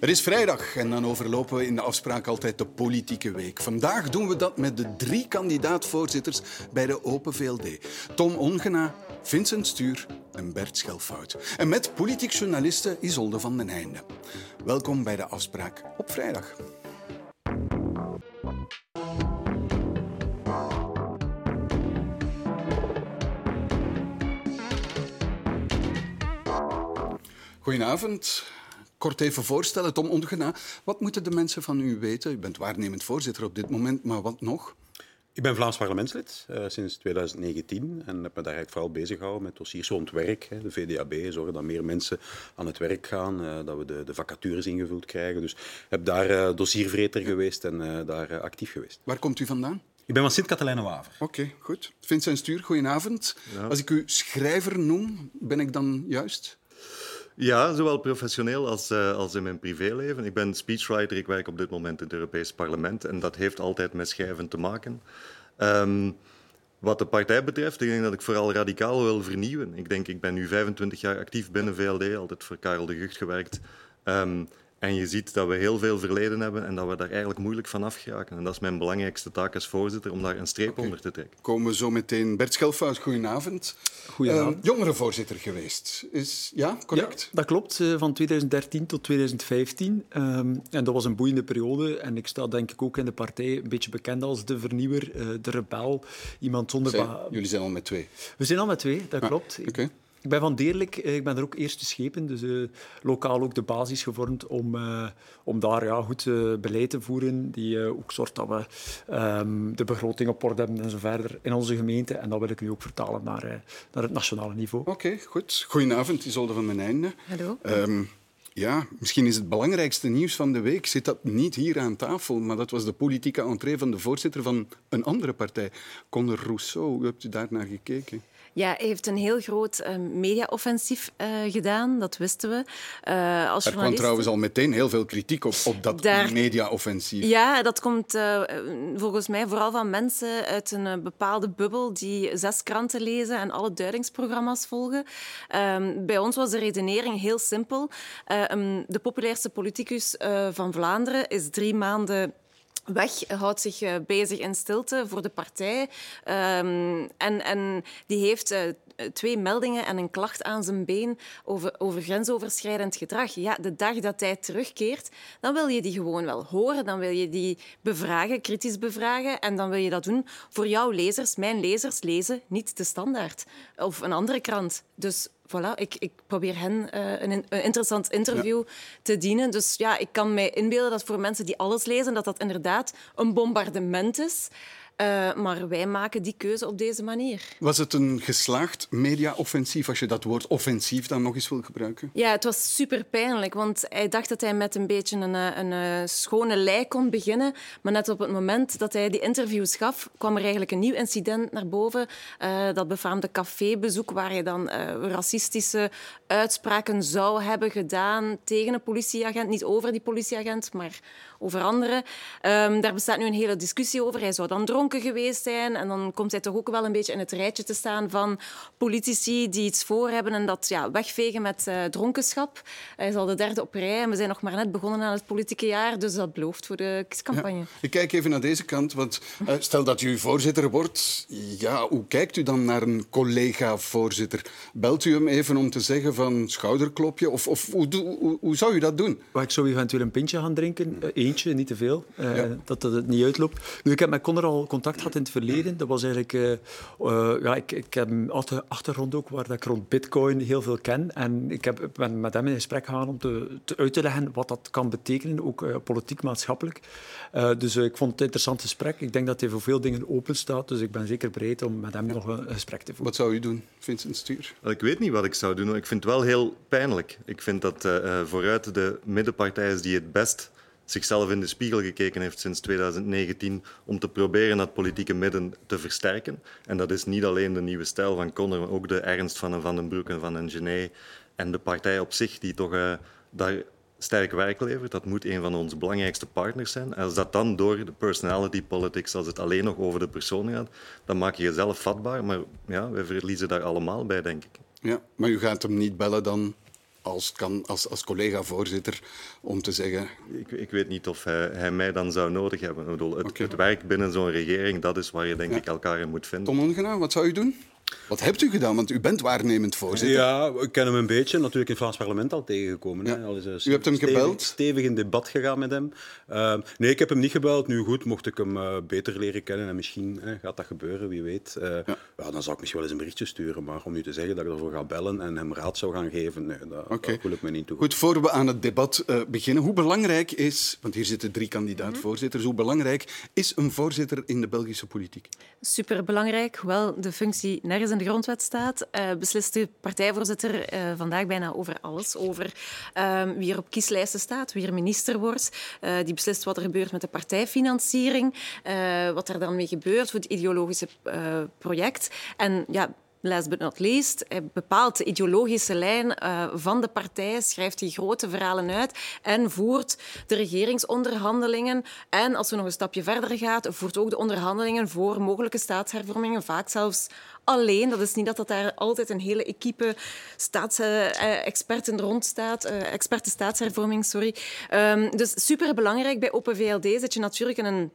Het is vrijdag en dan overlopen we in de afspraak altijd de politieke week. Vandaag doen we dat met de drie kandidaat-voorzitters bij de Open VLD. Tom Ongena, Vincent Stuur en Bert Schelfout. En met politiek journaliste Isolde van den Einde. Welkom bij de afspraak op vrijdag. Goedenavond. Kort even voorstellen, Tom Ongena. Wat moeten de mensen van u weten? U bent waarnemend voorzitter op dit moment, maar wat nog? Ik ben Vlaams parlementslid uh, sinds 2019 en heb me daar eigenlijk vooral bezig gehouden met dossiers rond werk. Hè, de VDAB, zorgen dat meer mensen aan het werk gaan, uh, dat we de, de, vacatures ingevuld krijgen. Dus ik heb daar uh, dossiervreter geweest en daar actief geweest. Waar komt u vandaan? Ik ben van Sint-Katelijne-Waver. Oké, okay, goed. Vincent Stuur, goedenavond. Ja. Als ik u schrijver noem, ben ik dan juist? Ja, zowel professioneel als, uh, als in mijn privéleven. Ik ben speechwriter, ik werk op dit moment in het Europees Parlement en dat heeft altijd met schrijven te maken. Um, wat de partij betreft, ik denk dat ik vooral radicaal wil vernieuwen. Ik denk, ik ben nu 25 jaar actief binnen VLD, altijd voor Karel de Gucht gewerkt. Um, en je ziet dat we heel veel verleden hebben en dat we daar eigenlijk moeilijk van afgeraken. En dat is mijn belangrijkste taak als voorzitter, om daar een streep okay. onder te trekken. Komen we zo meteen. Bert Schelfout, goedenavond. Goedenavond. Uh, jongerenvoorzitter geweest. Is, ja, correct? Ja, dat klopt. Uh, van 2013 tot 2015. Um, en dat was een boeiende periode. En ik sta denk ik ook in de partij een beetje bekend als de vernieuwer, uh, de rebel. Iemand zonder... Zij, jullie zijn al met twee? We zijn al met twee, dat ah, klopt. Okay. Ik ben van Deerlijk, eh, ik ben er ook eerste schepen, dus uh, lokaal ook de basis gevormd om, uh, om daar ja, goed uh, beleid te voeren, die ook zorgt dat we um, de begroting op orde hebben en zo verder in onze gemeente. En dat wil ik nu ook vertalen naar, naar het nationale niveau. Oké, okay, goed. Goedenavond, Isolde van mijn einde. Hallo. Um, ja, misschien is het belangrijkste nieuws van de week. Zit dat niet hier aan tafel, maar dat was de politieke entree van de voorzitter van een andere partij, Conor Rousseau. U hebt u daar naar gekeken. Ja, hij heeft een heel groot uh, mediaoffensief uh, gedaan, dat wisten we. Uh, als er kwam trouwens al meteen heel veel kritiek op, op dat Daar... mediaoffensief. Ja, dat komt volgens mij vooral van mensen uit een bepaalde bubbel die zes kranten lezen en alle duidingsprogramma's volgen. Ehm, bij ons was de redenering heel simpel. Um, de populairste politicus van Vlaanderen is drie maanden weg, houdt zich uh, bezig in stilte voor de partij. Um, en, en die heeft uh, twee meldingen en een klacht aan zijn been over, over grensoverschrijdend gedrag. Ja, de dag dat hij terugkeert, dan wil je die gewoon wel horen. Dan wil je die bevragen, kritisch bevragen. En dan wil je dat doen voor jouw lezers. Mijn lezers lezen niet de standaard of een andere krant. Dus voilà, ik, ik probeer hen uh, een, een, interessant interview ja. te dienen. Dus ja, ik kan mij inbeelden dat voor mensen die alles lezen, dat dat inderdaad een bombardement is. Uh, maar wij maken die keuze op deze manier. Was het een geslaagd media-offensief, als je dat woord offensief dan nog eens wil gebruiken? Ja, het was super pijnlijk, want hij dacht dat hij met een beetje een, een, een schone lei kon beginnen. Maar net op het moment dat hij die interviews gaf, kwam er eigenlijk een nieuw incident naar boven. Uh, dat befaamde cafébezoek, waar hij dan uh, racistische uitspraken zou hebben gedaan tegen een politieagent. Niet over die politieagent, maar over anderen. Um, daar bestaat nu een hele discussie over. Hij zou dan dronken geweest zijn. En dan komt hij toch ook wel een beetje in het rijtje te staan van politici die iets voor hebben en dat ja, wegvegen met uh, dronkenschap. Hij is al de derde op rij en we zijn nog maar net begonnen aan het politieke jaar. Dus dat belooft voor de kiescampagne. Ja. Ik kijk even naar deze kant. Want uh, stel dat u voorzitter wordt, ja, hoe kijkt u dan naar een collega-voorzitter? Belt u hem even om te zeggen van schouderklopje? Of, of hoe, hoe, hoe, zou u dat doen? Ik zou eventueel een pintje gaan drinken. Uh, eentje, niet te veel. Uh, ja. dat, dat het niet uitloopt. Nu, ik heb met Conor al contact gehad in het verleden. Dat was eigenlijk... Uh, uh, ja, ik, ik heb een achtergrond ook waar ik rond bitcoin heel veel ken. En ik heb, ben met hem in gesprek gegaan om te, te uit te leggen wat dat kan betekenen, ook politiek, maatschappelijk. dus ik vond het een interessant gesprek. Ik denk dat hij voor veel dingen open staat. Dus ik ben zeker bereid om met hem ja. nog een gesprek te voeren. Wat zou u doen, Vincent Stuur? Ik weet niet wat ik zou doen. Ik vind het wel heel pijnlijk. Ik vind dat vooruit de middenpartij is die het best zichzelf in de spiegel gekeken heeft sinds 2019 om te proberen dat politieke midden te versterken. En dat is niet alleen de nieuwe stijl van Conor, maar ook de ernst van Van den Broek en van een Gené en de partij op zich die toch uh, daar sterk werk levert. Dat moet een van onze belangrijkste partners zijn. Als dat dan door de personality politics, als het alleen nog over de persoon gaat, dan maak je jezelf vatbaar. Maar ja, wij verliezen daar allemaal bij, denk ik. Ja, maar u gaat hem niet bellen dan als, kan, als, als collega-voorzitter om te zeggen... Ik, ik, weet niet of hij, hij, mij dan zou nodig hebben. Ik bedoel, het, het werk binnen zo'n regering, dat is waar je denk ik elkaar in moet vinden. Tom Ongenaam, wat zou u doen? Wat hebt u gedaan? Want u bent waarnemend voorzitter. Ja, ik ken hem een beetje. Natuurlijk in het Vlaams parlement al tegengekomen. Ja. Al is u hebt hem stevig, gebeld? Stevig in debat gegaan met hem. Uh, nee, ik heb hem niet gebeld. Nu goed, mocht ik hem uh, beter leren kennen en misschien uh, gaat dat gebeuren, wie weet. Eh, ja. ja. dan zou ik misschien wel eens een berichtje sturen. Maar om nu te zeggen dat ik ervoor ga bellen en hem raad zou gaan geven, nee, dat, okay. dat voel ik me niet toe. Goed, voor we aan het debat beginnen. Hoe belangrijk is, want hier zitten drie kandidaat-voorzitters, hoe belangrijk is een voorzitter in de Belgische politiek? Superbelangrijk, hoewel de functie nergens in de grondwet staat uh, beslist de partijvoorzitter uh, vandaag bijna over alles. Over uh, wie er op kieslijsten staat, wie er minister wordt. die beslist wat er gebeurt met de partijfinanciering, wat er dan mee gebeurt voor het ideologische project. En ja, last but not least, bepaalt de ideologische lijn uh, van de partij, schrijft die grote verhalen uit en voert de regeringsonderhandelingen. En als we nog een stapje verder gaan, voert ook de onderhandelingen voor mogelijke staatshervormingen, vaak zelfs alleen. Dat is niet dat, dat daar altijd een hele equipe staatsexperten rond staat, experten staatshervorming, sorry. Um, dus super belangrijk bij Open VLD zit je natuurlijk in een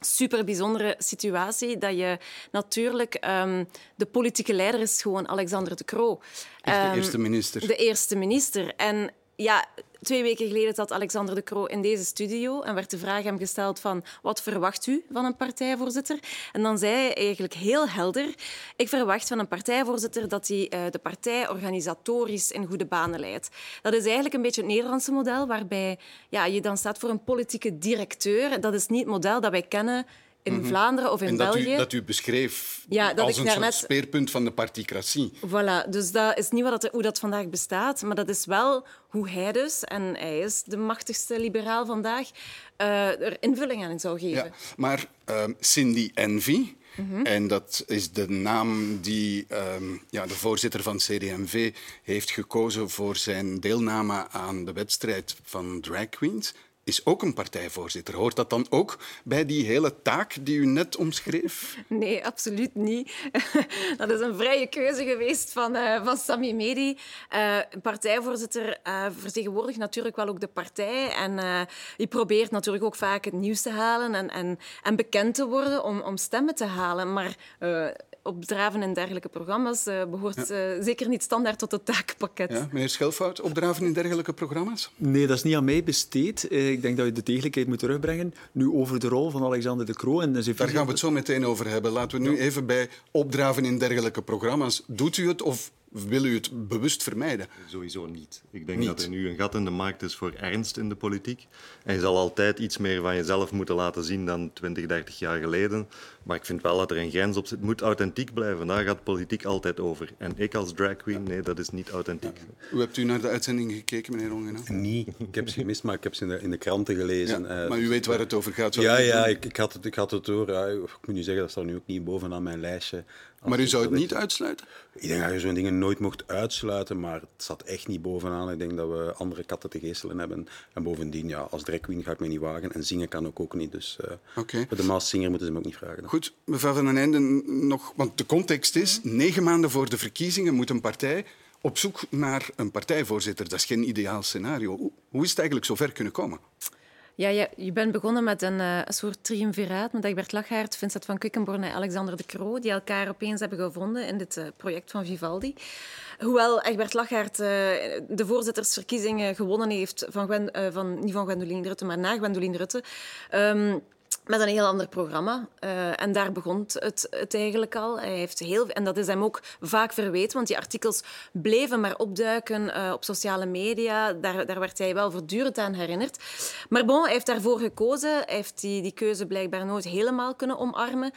super bijzondere situatie dat je natuurlijk um, de politieke leider is gewoon Alexander de Croo. Um, de eerste minister. De eerste minister. En ja, twee weken geleden zat Alexander de Croo in deze studio en werd de vraag hem gesteld van wat verwacht u van een partijvoorzitter? En dan zei hij eigenlijk heel helder, ik verwacht van een partijvoorzitter dat hij uh, de partij organisatorisch in goede banen leidt. Dat is eigenlijk een beetje het Nederlandse model waarbij ja, je dan staat voor een politieke directeur. Dat is niet het model dat wij kennen in mm -hmm. Vlaanderen of in en dat België. U, dat u beschreef ja, dat als een net... speerpunt van de particratie. Voilà, dus dat is niet wat dat, hoe dat vandaag bestaat, maar dat is wel hoe hij dus, en hij is de machtigste liberaal vandaag, uh, er invulling aan zou geven. Ja, maar uh, Cindy Envy, Mm -hmm. En dat is de naam die um, ja, de voorzitter van CDMV heeft gekozen voor zijn deelname aan de wedstrijd van drag queens is ook een partijvoorzitter. Hoort dat dan ook bij die hele taak die u net omschreef? Nee, absoluut niet. Dat is een vrije keuze geweest van, uh, van Sami Medi. Uh, partijvoorzitter uh, vertegenwoordigt natuurlijk wel ook de partij. En die probeert natuurlijk ook vaak het nieuws te halen en, en, en bekend te worden om, om stemmen te halen. Maar opdraven in dergelijke programma's uh, behoort ja. uh, zeker niet standaard tot het taakpakket. Ja, meneer Schelfout, opdraven in dergelijke programma's? Nee, dat is niet aan mij besteed. Uh, ik denk dat je de degelijkheid moet terugbrengen. Nu over de rol van Alexander de Croo. En zijn Daar gaan we het zo meteen over hebben. Laten we nu ja. even bij opdraven in dergelijke programma's. Doet u het of wil u het bewust vermijden? Sowieso niet. Ik denk niet. dat er nu een gat in de markt is voor ernst in de politiek. En je zal altijd iets meer van jezelf moeten laten zien dan 20, 30 jaar geleden. Maar ik vind wel dat er een grens op zit. Het moet authentiek blijven. Daar gaat politiek altijd over. En ik als drag queen, nee, dat is niet authentiek. Ja. Hoe hebt u naar de uitzending gekeken, meneer Ongena? Nee, ik heb ze gemist, maar ik heb ze in de, in de kranten gelezen. Ja, uh, maar u weet waar het over gaat? Ja, ja ik, ik, had het, ik had het door. Ja, ik moet nu zeggen, dat staat nu ook niet bovenaan mijn lijstje. Maar u zou het niet uitsluiten? Ik denk dat je zo'n dingen nooit mocht uitsluiten, maar het zat echt niet bovenaan. Ik denk dat we andere katten te geestelen hebben. En bovendien, ja, als drag queen ga ik me niet wagen. En zingen kan ook, ook niet. Dus uh, okay. voor de Maas Singer moeten ze me ook niet vragen. Goed, mevrouw Van den Einde nog... Want de context is, negen maanden voor de verkiezingen moet een partij op zoek naar een partijvoorzitter. Dat is geen ideaal scenario. Hoe is het eigenlijk zover kunnen komen? Ja, je, bent begonnen met een, uh, een soort triumviraat met Egbert Lachaert, Vincent van Quickenborn en Alexander de Croo, die elkaar opeens hebben gevonden in dit uh, project van Vivaldi. Hoewel Egbert Lachaert uh, de voorzittersverkiezingen gewonnen heeft, van, van, niet van Gwendoline Rutte, maar na Gwendoline Rutte... Um, met een heel ander programma. Uh, en daar begon het, het, eigenlijk al. Hij heeft heel, en dat is hem ook vaak verweten, want die artikels bleven maar opduiken uh, op sociale media. Daar, daar, werd hij wel voortdurend aan herinnerd. Maar bon, hij heeft daarvoor gekozen. Hij heeft die, die keuze blijkbaar nooit helemaal kunnen omarmen.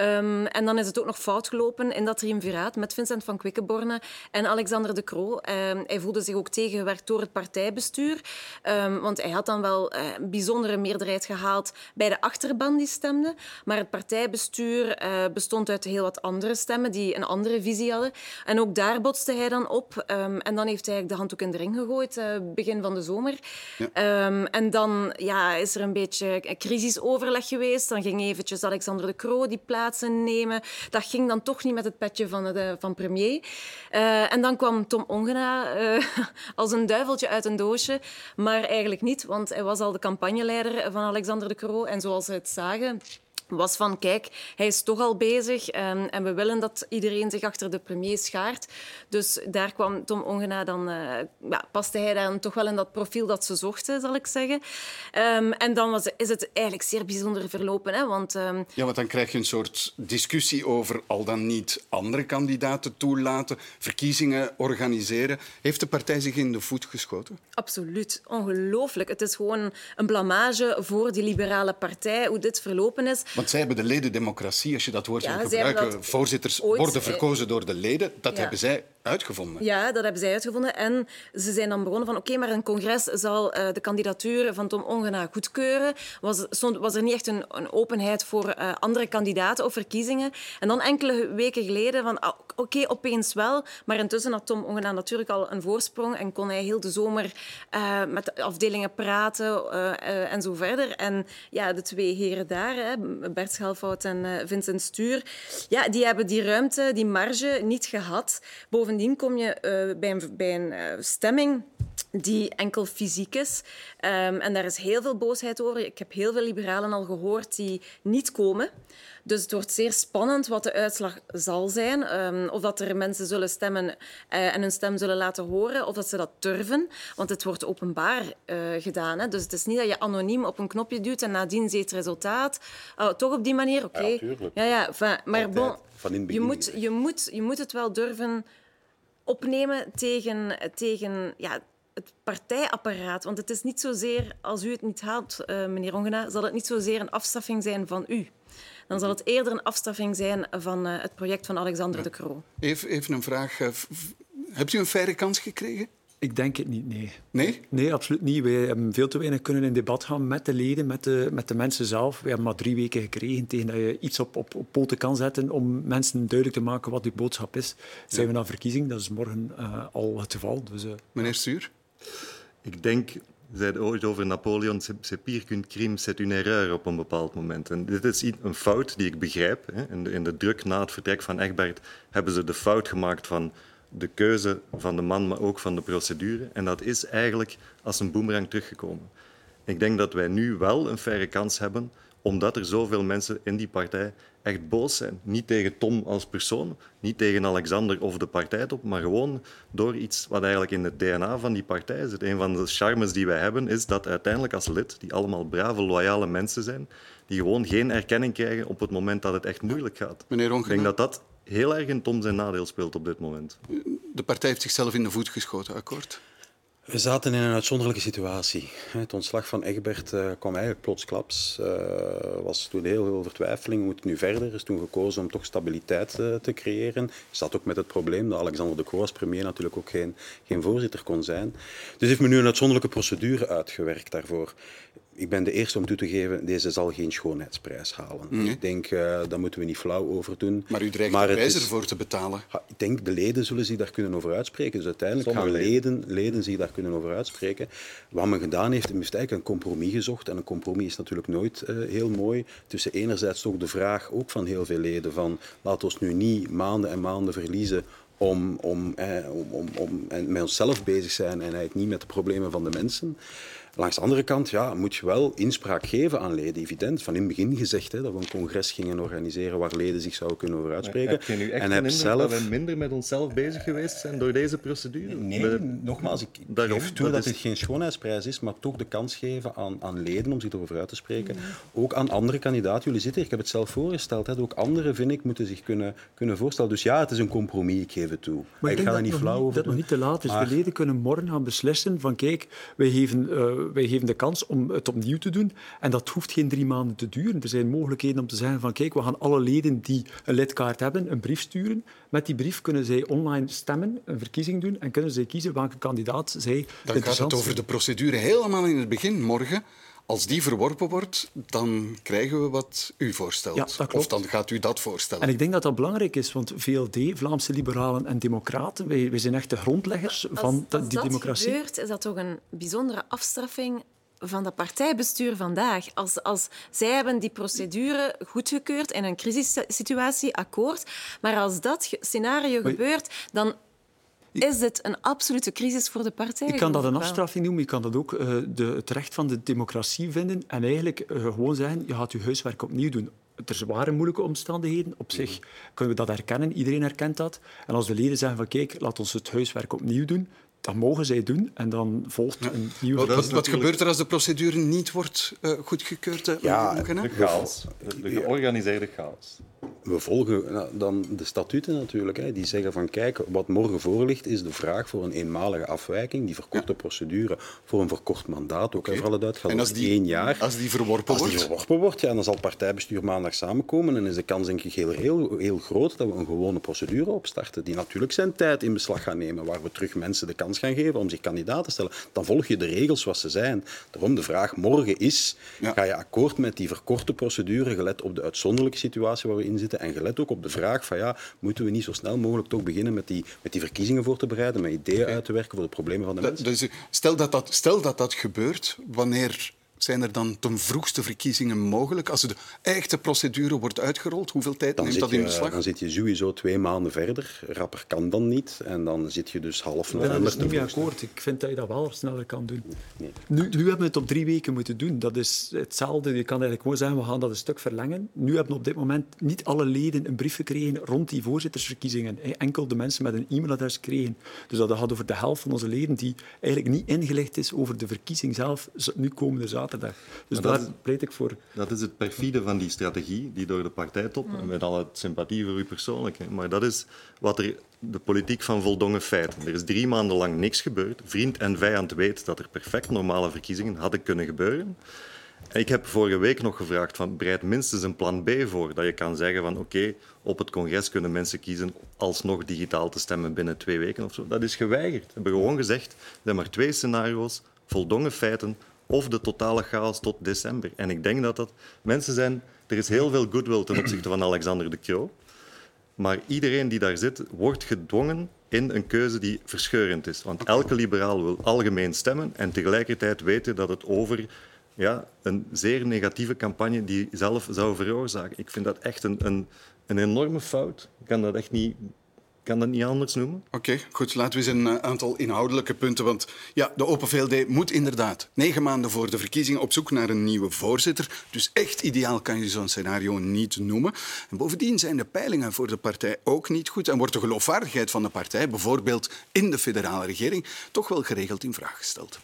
Um, en dan is het ook nog fout gelopen in dat triumviraat met Vincent van Quickenborne en Alexander de Croo. Um, hij voelde zich ook tegengewerkt door het partijbestuur. Um, want hij had dan wel uh, een bijzondere meerderheid gehaald bij de achterban achterban die stemde. Maar het partijbestuur uh, bestond uit heel wat andere stemmen die een andere visie hadden. En ook daar botste hij dan op. Um, en dan heeft hij de handdoek in de ring gegooid, uh, begin van de zomer. Ja. Um, en dan ja, is er een beetje een crisisoverleg geweest. Dan ging eventjes Alexander de Croo die plaatsen nemen. Dat ging dan toch niet met het petje van, de, van premier. Uh, en dan kwam Tom Ongena uh, als een duiveltje uit een doosje. Maar eigenlijk niet, want hij was al de campagneleider van Alexander de Croo. En zoals ze het zagen, was van, kijk, hij is toch al bezig um, en we willen dat iedereen zich achter de premier schaart. Dus daar kwam Tom Ongena dan, uh, ja, paste hij dan toch wel in dat profiel dat ze zochten, zal ik zeggen. Um, en dan was, is het eigenlijk zeer bijzonder verlopen. Hè, want, um... Ja, want dan krijg je een soort discussie over al dan niet andere kandidaten toelaten, verkiezingen organiseren. Heeft de partij zich in de voet geschoten? Absoluut. Ongelooflijk. Het is gewoon een blamage voor die liberale partij, hoe dit verlopen is. Want zij hebben de ledendemocratie, als je dat woord ja, wil gebruiken. Voorzitters worden verkozen door de leden. Dat ja. hebben zij uitgevonden. Ja, dat hebben zij uitgevonden. En ze zijn dan begonnen van oké, maar een congres zal uh, de kandidatuur van Tom Ongena goedkeuren. Was, was er niet echt een, een openheid voor uh, andere kandidaten of verkiezingen. En dan enkele weken geleden van ah, oké, opeens wel. Maar intussen had Tom Ongena natuurlijk al een voorsprong en kon hij heel de zomer uh, met de afdelingen praten en zo verder. En ja, de twee heren daar, hè, Bert Schelfout en Vincent Stuur, ja, die hebben die ruimte, die marge niet gehad. Bovendien bovendien kom je uh, bij een, bij een uh, stemming die enkel fysiek is. Um, en daar is heel veel boosheid over. Ik heb heel veel liberalen al gehoord die niet komen. Dus het wordt zeer spannend wat de uitslag zal zijn. Um, of dat er mensen zullen stemmen uh, en hun stem zullen laten horen, of dat ze dat durven. Want het wordt openbaar uh, gedaan. Hè. Dus het is niet dat je anoniem op een knopje duwt en nadien ziet het resultaat. Oh, toch op die manier, oké. Okay. Ja, ja, maar bon, je, moet, je, moet, je moet het wel durven opnemen tegen, tegen ja, het partijapparaat. Want het is niet zozeer, als u het niet haalt, uh, meneer Ongena, zal het niet zozeer een afstraffing zijn van u. Dan zal het eerder een afstraffing zijn van uh, het project van Alexander ja. de Croo. Even, even een vraag. Uh, hebt u een faire kans gekregen? Ik denk het niet, nee. Nee? Nee, absoluut niet. Wij hebben veel te weinig kunnen in debat gaan met de leden, met de, met de mensen zelf. We hebben maar drie weken gekregen tegen dat je iets op, op, op poten kan zetten om mensen duidelijk te maken wat die boodschap is. Zijn ja. we naar verkiezing? Dat is morgen uh, al het geval. Dus, uh, Meneer Stuur? Ik denk zei ooit over Napoleon, c'est pire qu'une crime, c'est une erreur op een bepaald moment. En dit is een fout die ik begrijp. Hè. In, de, in de druk na het vertrek van Egbert hebben ze de fout gemaakt van de keuze van de man, maar ook van de procedure. En dat is eigenlijk als een boemerang teruggekomen. Ik denk dat wij nu wel een faire kans hebben, omdat er zoveel mensen in die partij echt boos zijn. Niet tegen Tom als persoon, niet tegen Alexander of de partijtop, maar gewoon door iets wat eigenlijk in het DNA van die partij zit. Een van de charmes die wij hebben is dat uiteindelijk als lid, die allemaal brave, loyale mensen zijn, die gewoon geen erkenning krijgen op het moment dat het echt moeilijk gaat. Meneer Ik denk dat dat heel erg in Tom zijn nadeel speelt op dit moment. De partij heeft zichzelf in de voet geschoten, akkoord? We zaten in een uitzonderlijke situatie. Het ontslag van Egbert uh, kwam eigenlijk plotsklaps. Er uh, was toen heel veel vertwijfeling. Hoe moet het nu verder? Er is toen gekozen om toch stabiliteit uh, te creëren. Er zat ook met het probleem dat Alexander de Croo als premier natuurlijk ook geen, geen voorzitter kon zijn. Dus heeft men nu een uitzonderlijke procedure uitgewerkt daarvoor ik ben de eerste om toe te geven, deze zal geen schoonheidsprijs halen. Ik denk, uh, daar moeten we niet flauw over doen. Maar u dreigt maar de prijs ervoor te betalen. Ha, ik denk, de leden zullen zich daar kunnen over uitspreken. Dus uiteindelijk Sommige gaan leden, leden zich daar kunnen over uitspreken. Wat men gedaan heeft, men heeft eigenlijk een compromis gezocht. En een compromis is natuurlijk nooit uh, heel mooi. Tussen enerzijds toch de vraag, ook van heel veel leden, van laat ons nu niet maanden en maanden verliezen om, om, eh, om, om, om met onszelf bezig zijn en eigenlijk niet met de problemen van de mensen. Langs de andere kant ja, moet je wel inspraak geven aan leden. Evident, van in het begin gezegd hè, dat we een congres gingen organiseren waar leden zich zouden kunnen over uitspreken. Maar heb je nu echt en heb zelf... dat we minder met onszelf bezig geweest zijn door deze procedure? Nee, we... nogmaals, ik Daarom, geef toe dat, dat is... het geen schoonheidsprijs is, maar toch de kans geven aan, aan leden om zich erover uit te spreken. Mm. Ook aan andere kandidaten. Jullie zitten hier, ik heb het zelf voorgesteld. Hè. Ook anderen, vind ik, moeten zich kunnen, kunnen voorstellen. Dus ja, het is een compromis, ik geef het toe. Maar ik, ik ga er niet flauw over Dat nog niet te laat is. Maar... De leden kunnen morgen gaan beslissen van kijk, wij geven... Uh, wij geven de kans om het opnieuw te doen. En dat hoeft geen drie maanden te duren. Er zijn mogelijkheden om te zeggen van kijk, we gaan alle leden die een lidkaart hebben een brief sturen. Met die brief kunnen zij online stemmen, een verkiezing doen en kunnen zij kiezen welke kandidaat zij Dan gaat het over de procedure helemaal in het begin morgen Als die verworpen wordt, dan krijgen we wat u voorstelt. Ja, dat klopt. Of dan gaat u dat voorstellen. En ik denk dat dat belangrijk is, want VLD, Vlaamse Liberalen en Democraten, wij, wij zijn echt de grondleggers Als, van als die dat democratie. gebeurt, is dat toch een bijzondere afstraffing van dat partijbestuur vandaag. Als, als zij hebben die procedure goedgekeurd in een crisissituatie, akkoord. Maar als dat scenario gebeurt, dan is dit een absolute crisis voor de partij. Je kan dat een ik afstraffing noemen, je kan dat ook eh, de, het recht van de democratie vinden en eigenlijk eh, gewoon zeggen, je gaat je huiswerk opnieuw doen. Er waren moeilijke omstandigheden. Op zich kunnen we dat herkennen, iedereen herkent dat. En als de leden zeggen van kijk, laat ons het huiswerk opnieuw doen, dan mogen zij doen en dan volgt een nieuwe... Wat, dat gebeurt er als de procedure niet wordt eh, goedgekeurd? Ja? De chaos. De georganiseerde chaos. We volgen nou, dan de statuten natuurlijk. Hè, die zeggen van kijk, wat morgen voor ligt is de vraag voor een eenmalige afwijking, die verkorte procedure voor een verkort mandaat, ook okay. voor alle duidelijkheid, En als die, één jaar. als die verworpen Als die wordt? verworpen wordt, ja, dan zal het partijbestuur maandag samenkomen en is de kans denk ik heel, heel, heel groot dat we een gewone procedure opstarten, die natuurlijk zijn tijd in beslag gaat nemen, waar we terug mensen de kans gaan geven om zich kandidaat te stellen. Dan volg je de regels zoals ze zijn. Daarom de vraag morgen is, Ja. ga je akkoord met die verkorte procedure, gelet op de uitzonderlijke situatie waar we in zitten en gelet ook op de vraag van ja, moeten we niet zo snel mogelijk toch beginnen met die, met die verkiezingen voor te bereiden, met ideeën uit te werken voor de problemen van de mensen. dus stel, dat dat, stel dat dat gebeurt, wanneer zijn er dan ten vroegste verkiezingen mogelijk? Als de echte procedure wordt uitgerold, hoeveel tijd Dan neemt dat in je, beslag? dan zit je sowieso twee maanden verder. Rapper kan dan niet. En dan zit je dus half Ik ben daar november dus niet mee te vroegste. akkoord. Ik vind dat je dat wel sneller kan doen. Nee. Nu, nu hebben we het op drie weken moeten doen. Dat is hetzelfde. Je kan eigenlijk gewoon zeggen, we gaan dat een stuk verlengen. Nu hebben op dit moment niet alle leden een brief gekregen rond die voorzittersverkiezingen. Enkel de mensen met een e-mailadres kregen. Dus dat gaat over de helft van onze leden die eigenlijk niet ingelicht is over de verkiezing zelf, nu komende zaterdag. Dus Maar dat daar is- pleit ik voor. Dat is het perfide van die strategie, die door de partijtop, met alle sympathie voor u persoonlijk, hè, maar dat is wat er, de politiek van voldongen feiten. Er is drie maanden lang niks gebeurd. Vriend en vijand weet dat er perfect normale verkiezingen hadden kunnen gebeuren. En ik heb vorige week nog gevraagd van bereid minstens een plan B voor. Dat je kan zeggen van oké, op het congres kunnen mensen kiezen alsnog digitaal te stemmen binnen twee weken of zo. Dat is geweigerd. We hebben gewoon gezegd, er zijn maar twee scenario's, voldongen feiten of de totale chaos tot december. En ik denk dat dat... Mensen zijn... Er is heel veel goodwill ten opzichte van Alexander de Croo. Maar iedereen die daar zit, wordt gedwongen in een keuze die verscheurend is. Want elke liberaal wil algemeen stemmen en tegelijkertijd weten dat het over ja, een zeer negatieve campagne die zelf zou veroorzaken. Ik vind dat echt een, een, een enorme fout. Ik kan dat echt niet, kan dat niet anders noemen. Oké, goed. Laten we eens een eh, aantal inhoudelijke punten. Want ja, de Open VLD moet inderdaad negen maanden voor de verkiezingen op zoek naar een nieuwe voorzitter. Dus echt ideaal kan je zo'n scenario niet noemen. En bovendien zijn de peilingen voor de partij ook niet goed. En wordt de geloofwaardigheid van de partij, bijvoorbeeld in de federale regering, toch wel geregeld in vraag gesteld.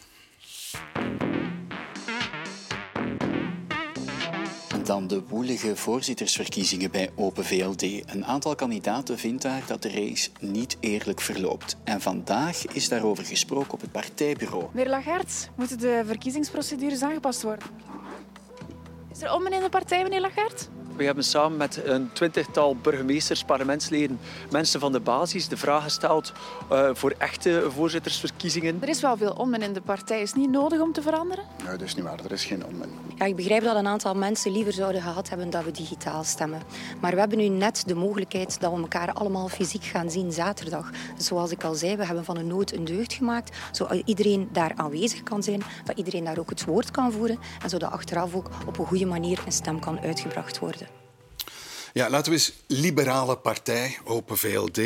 Dan de woelige voorzittersverkiezingen bij Open VLD. Een aantal kandidaten vindt daar dat de race niet eerlijk verloopt. En vandaag is daarover gesproken op het partijbureau. Meneer Lagarde, moeten de verkiezingsprocedures aangepast worden? Is er om in de partij, meneer Lagarde? We hebben samen met een twintigtal burgemeesters, parlementsleden, mensen van de basis de vraag gesteld uh, voor echte voorzittersverkiezingen. Er is wel veel onmin in de partij. Is het niet nodig om te veranderen? Nee, dat is niet waar. Er is geen onmin. Ja, ik begrijp dat een aantal mensen liever zouden gehad hebben dat we digitaal stemmen. Maar we hebben nu net de mogelijkheid dat we elkaar allemaal fysiek gaan zien zaterdag. Zoals ik al zei, we hebben van een nood een deugd gemaakt. Zodat iedereen daar aanwezig kan zijn, dat iedereen daar ook het woord kan voeren. En zodat achteraf ook op een goede manier een stem kan uitgebracht worden. Ja, laten we eens liberale partij, Open VLD.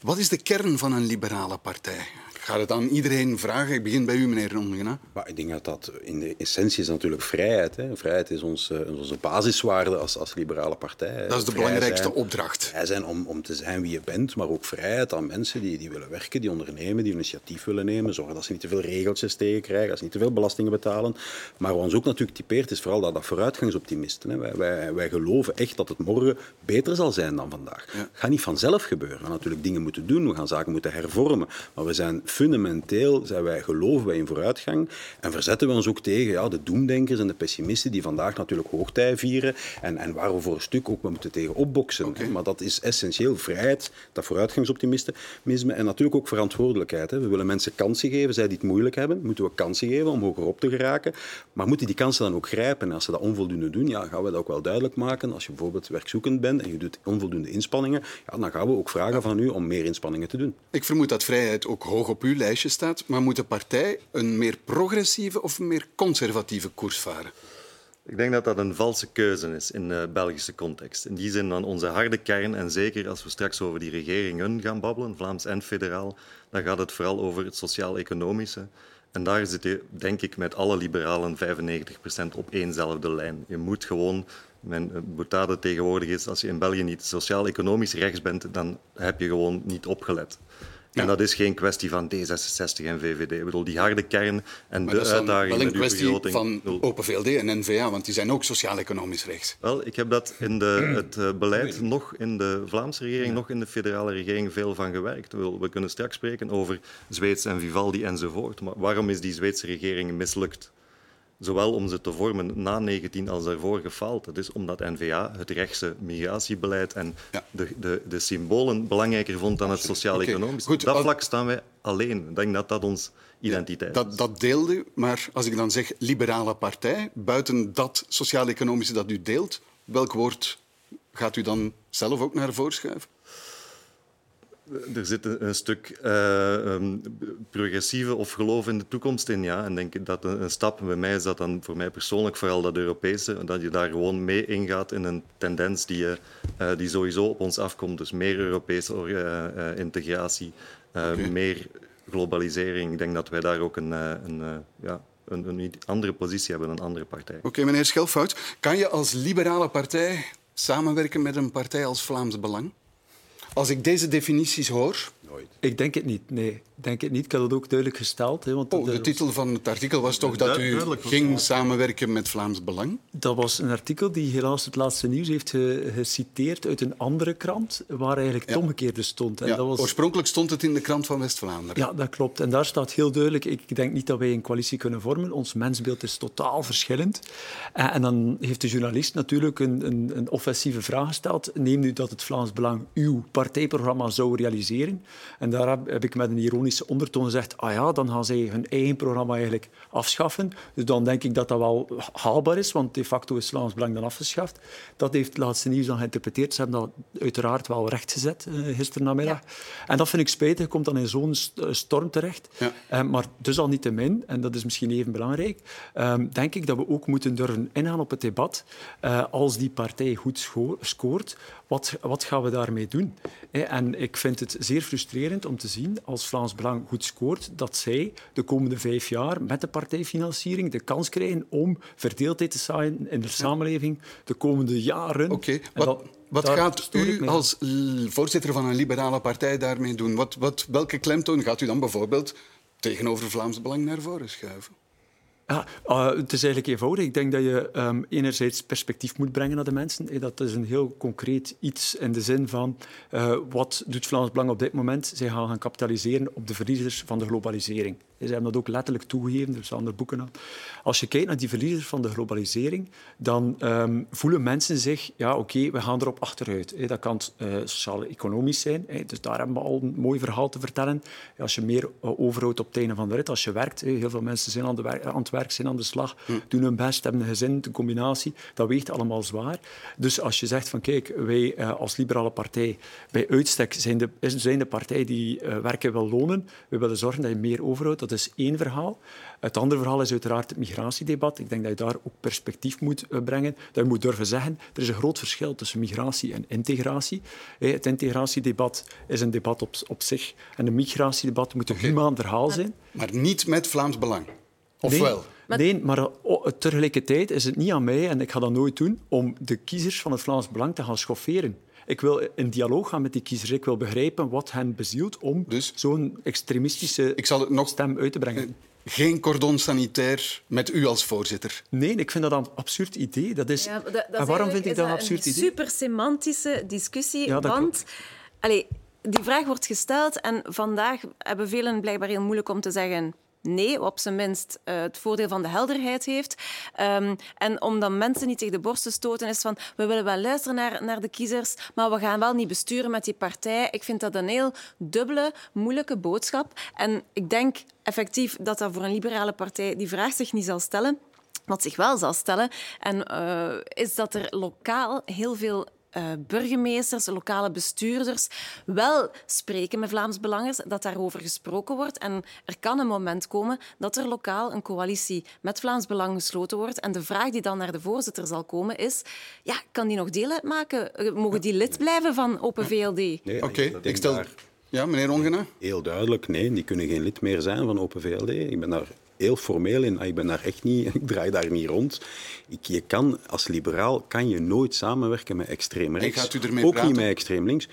Wat is de kern van een liberale partij? Ik ga het aan iedereen vragen. Ik begin bij u, meneer. Maar ik denk dat dat in de essentie is natuurlijk vrijheid. Hè. Vrijheid is ons, uh, onze basiswaarde als, als liberale partij. Dat is de vrij belangrijkste zijn, opdracht. Vrij zijn om, om te zijn wie je bent, maar ook vrijheid aan mensen die, die willen werken, die ondernemen, die initiatief willen nemen. Zorgen dat ze niet te veel regeltjes tegenkrijgen, dat ze niet te veel belastingen betalen. Maar wat ons ook natuurlijk typeert, is vooral dat, dat vooruitgangsoptimisten. Hè. Wij, wij, wij geloven echt dat het morgen beter zal zijn dan vandaag. Het ja. gaat niet vanzelf gebeuren. We gaan natuurlijk dingen moeten doen, we gaan zaken moeten hervormen. Maar we zijn fundamenteel zijn wij, geloven wij in vooruitgang en verzetten we ons ook tegen ja, de doemdenkers en de pessimisten die vandaag natuurlijk hoogtij vieren en, en waar we voor een stuk ook moeten tegen opboksen. Maar dat is essentieel. Vrijheid, dat vooruitgangsoptimisme en natuurlijk ook verantwoordelijkheid. Hè. We willen mensen kansen geven. Zij die het moeilijk hebben, moeten we kansen geven om hogerop te geraken. Maar moeten die kansen dan ook grijpen? En als ze dat onvoldoende doen, ja, gaan we dat ook wel duidelijk maken. Als je bijvoorbeeld werkzoekend bent en je doet onvoldoende inspanningen, ja, dan gaan we ook vragen van u om meer inspanningen te doen. Ik vermoed dat vrijheid ook hoog op uw lijstje staat. Maar moet de partij een meer progressieve of een meer conservatieve koers varen? Ik denk dat dat een valse keuze is in de Belgische context. In die zin dan onze harde kern, en zeker als we straks over die regeringen gaan babbelen, Vlaams en federaal, dan gaat het vooral over het sociaal-economische. En daar zit je, denk ik, met alle liberalen 95% op éénzelfde lijn. Je moet gewoon, mijn boetade tegenwoordig is, als je in België niet sociaal-economisch rechts bent, dan heb je gewoon niet opgelet. En dat is geen kwestie van D66 en VVD. Ik bedoel, die harde kern en maar de uitdaging wel een kwestie van Open VLD en N-VA, want die zijn ook sociaal-economisch rechts. Wel, ik heb dat in de, het eh, beleid nog in de Vlaamse regering, nog in de federale regering veel van gewerkt. We kunnen straks spreken over Zweeds en Vivaldi enzovoort. Maar waarom is die Zweedse regering mislukt? Zowel om ze te vormen na 19 als daarvoor gefaald. Dat is omdat N-VA het rechtse migratiebeleid en de, de, de symbolen belangrijker vond dan het sociaal-economisch. Op dat vlak staan wij alleen. Ik denk dat dat ons identiteit is. Dat, dat deelde, maar als ik dan zeg liberale partij, buiten dat sociaal-economische dat u deelt, welk woord gaat u dan zelf ook naar voren schuiven? Er zit een, stuk uh, progressieve of geloof in de toekomst in. Ja. En denk dat een, een, stap, bij mij is dat dan voor mij persoonlijk vooral dat Europese, dat je daar gewoon mee ingaat in een tendens die, uh, die sowieso op ons afkomt. Dus meer Europese uh, integratie, okay. meer globalisering. Ik denk dat wij daar ook een, een ja, een, een, andere positie hebben dan andere partijen. Oké, meneer Schelfout. Kan je als liberale partij samenwerken met een partij als Vlaams Belang? Als ik deze definities hoor... Nooit. Ik denk het niet, nee denk het niet. Ik had het ook duidelijk gesteld. Hè, want oh, de, titel van het artikel was toch dat u ging samenwerken met Vlaams Belang? Dat was een artikel die helaas het laatste nieuws heeft geciteerd uit een andere krant, waar eigenlijk het omgekeerde stond. En dat was... Oorspronkelijk stond het in de krant van West-Vlaanderen. Ja, dat klopt. En daar staat heel duidelijk, ik denk niet dat wij een coalitie kunnen vormen. Ons mensbeeld is totaal verschillend. En, en dan heeft de journalist natuurlijk een, een, een offensieve vraag gesteld. Neem nu dat het Vlaams Belang uw partijprogramma zou realiseren. En daar heb, heb ik met een ironische ondertoon zegt, ah ja, dan gaan zij hun eigen programma eigenlijk afschaffen. Dus dan denk ik dat dat wel haalbaar is, want de facto is Vlaams Belang dan afgeschaft. Dat heeft het laatste nieuws dan geïnterpreteerd. Ze hebben dat uiteraard wel rechtgezet uh, gisteren namiddag. En dat vind ik spijtig, komt dan in zo'n eh, storm terecht. Ja. Uh, maar dus al niet te min, en dat is misschien even belangrijk, uh, denk ik dat we ook moeten durven ingaan op het debat. als die partij goed scoort, wat, wat gaan we daarmee doen? En ik vind het zeer frustrerend om te zien, als Vlaams Belang goed scoort, dat zij de komende vijf jaar met de partijfinanciering de kans krijgen om verdeeldheid te zaaien in de samenleving de komende jaren. Oké, wat, wat gaat u als voorzitter van een liberale partij daarmee doen? Wat, wat, welke klemtoon gaat u dan bijvoorbeeld tegenover Vlaams Belang naar voren schuiven? Ja, uh, het is eigenlijk eenvoudig. Ik denk dat je um, enerzijds perspectief moet brengen naar de mensen. Dat is een heel concreet iets in de zin van uh, wat doet Vlaams Belang op dit moment? Zij gaan gaan kapitaliseren op de verliezers van de globalisering. Ze hebben dat ook letterlijk toegegeven, er staan er boeken aan. Als je kijkt naar die verliezers van de globalisering, dan um, voelen mensen zich, ja oké, okay, we gaan erop achteruit. Dat kan uh, sociaal-economisch zijn, dus daar hebben we al een mooi verhaal te vertellen. Als je meer overhoudt op het einde van de rit, als je werkt, heel veel mensen zijn aan, de wer aan het werk, zijn aan de slag, hm. doen hun best, hebben een gezin, een combinatie, dat weegt allemaal zwaar. Dus als je zegt van kijk, wij uh, als liberale partij, bij uitstek zijn de, zijn de partij die uh, werken wil lonen, we willen zorgen dat je meer overhoudt, dat is één verhaal. Het andere verhaal is uiteraard het migratiedebat. Ik denk dat je daar ook perspectief moet eh, brengen. Dat je moet durven zeggen, er is een groot verschil tussen migratie en integratie. Het integratiedebat is een debat op, op zich. En het migratiedebat moet een okay. humaan verhaal zijn. Maar niet met Vlaams Belang? Of nee. wel? Nee, maar oh, tegelijkertijd is het niet aan mij, en ik ga dat nooit doen, om de kiezers van het Vlaams Belang te gaan schofferen. Ik wil in dialoog gaan met die kiezers. Ik wil begrijpen wat hen bezielt om dus, zo'n extremistische ik zal het nog, stem uit te brengen. Geen cordon sanitair met u als voorzitter? Nee, ik vind dat een absurd idee. Dat is... Ja, dat, dat en waarom vind ik dat een absurd idee? Een super semantische discussie, ja, want... Allez, die vraag wordt gesteld en vandaag hebben velen blijkbaar heel moeilijk om te zeggen nee, op zijn minst uh, het voordeel van de helderheid heeft. Um, en om dan mensen niet tegen de borst te stoten, is van we willen wel luisteren naar, naar de kiezers, maar we gaan wel niet besturen met die partij. Ik vind dat een heel dubbele, moeilijke boodschap. En ik denk effectief dat dat voor een liberale partij die vraag zich niet zal stellen. Wat zich wel zal stellen, en, uh, is dat er lokaal heel veel uh, burgemeesters, lokale bestuurders wel spreken met Vlaams Belangers, dat daarover gesproken wordt. En er kan een moment komen dat er lokaal een coalitie met Vlaams Belang gesloten wordt. En de vraag die dan naar de voorzitter zal komen is, ja, kan die nog deel uitmaken? Eh, mogen die lid blijven van Open VLD? Nee, Oké, okay, ik stel... Ja, meneer Ongena? Heel duidelijk, nee, die kunnen geen lid meer zijn van Open VLD. Ik ben daar heel formeel in. Ik ben daar echt niet, ik draai daar niet rond. Ik, je kan, als liberaal kan je nooit samenwerken met extreem rechts. En gaat u ermee Ook praten? niet met extreem links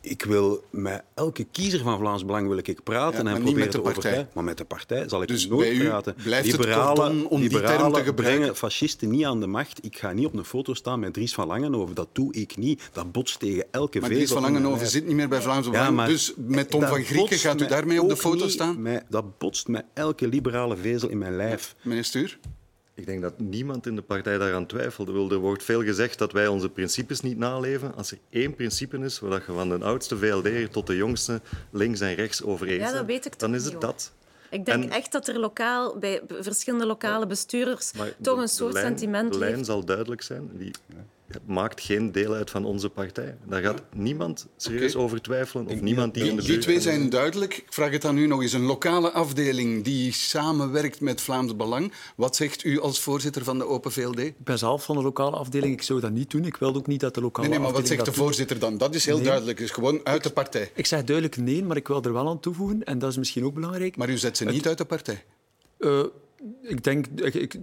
ik wil met elke kiezer van Vlaams Belang wil ik praten ja, en proberen te overtuigen. Maar met de partij zal ik dus nooit praten. Blijft liberalen, het om liberalen die term te brengen fascisten niet aan de macht. Ik ga niet op een foto staan met Dries van Langenhoven. Dat doe ik niet. Dat botst tegen elke maar vezel. Dries van Langenhoven zit niet meer bij Vlaams Belang. Ja, maar dus met Tom van Grieken gaat u daarmee op de foto staan? Met, dat botst met elke liberale vezel in mijn lijf. Meneer Stuur? Ik denk dat niemand in de partij daaraan twijfelt. Er wordt veel gezegd dat wij onze principes niet naleven. Als er één principe is waar je van de oudste VLD tot de jongste links en rechts over eens ja, dat weet ik dan is het niet, dat. Ik denk en, echt dat er lokaal, bij verschillende lokale bestuurders toch een soort de lijn, sentiment De lijn zal duidelijk zijn. Die maakt geen deel uit van onze partij. Daar gaat niemand serieus over twijfelen. Of niemand die in de Die twee zijn duidelijk. Ik vraag het aan u nog eens. Een lokale afdeling die samenwerkt met Vlaams Belang. Wat zegt u als voorzitter van de Open VLD? Nee, Ik ben zelf van de lokale afdeling. Ik zou dat niet doen. Ik wil ook niet dat de lokale nee, maar wat afdeling zegt de voorzitter dan? Dat is heel Nee. duidelijk. Het is gewoon uit de partij. Ik zeg duidelijk nee, maar ik wil er wel aan toevoegen. En dat is misschien ook belangrijk. Maar u zet ze niet uit de partij. Eh, ik, denk, ik, ik,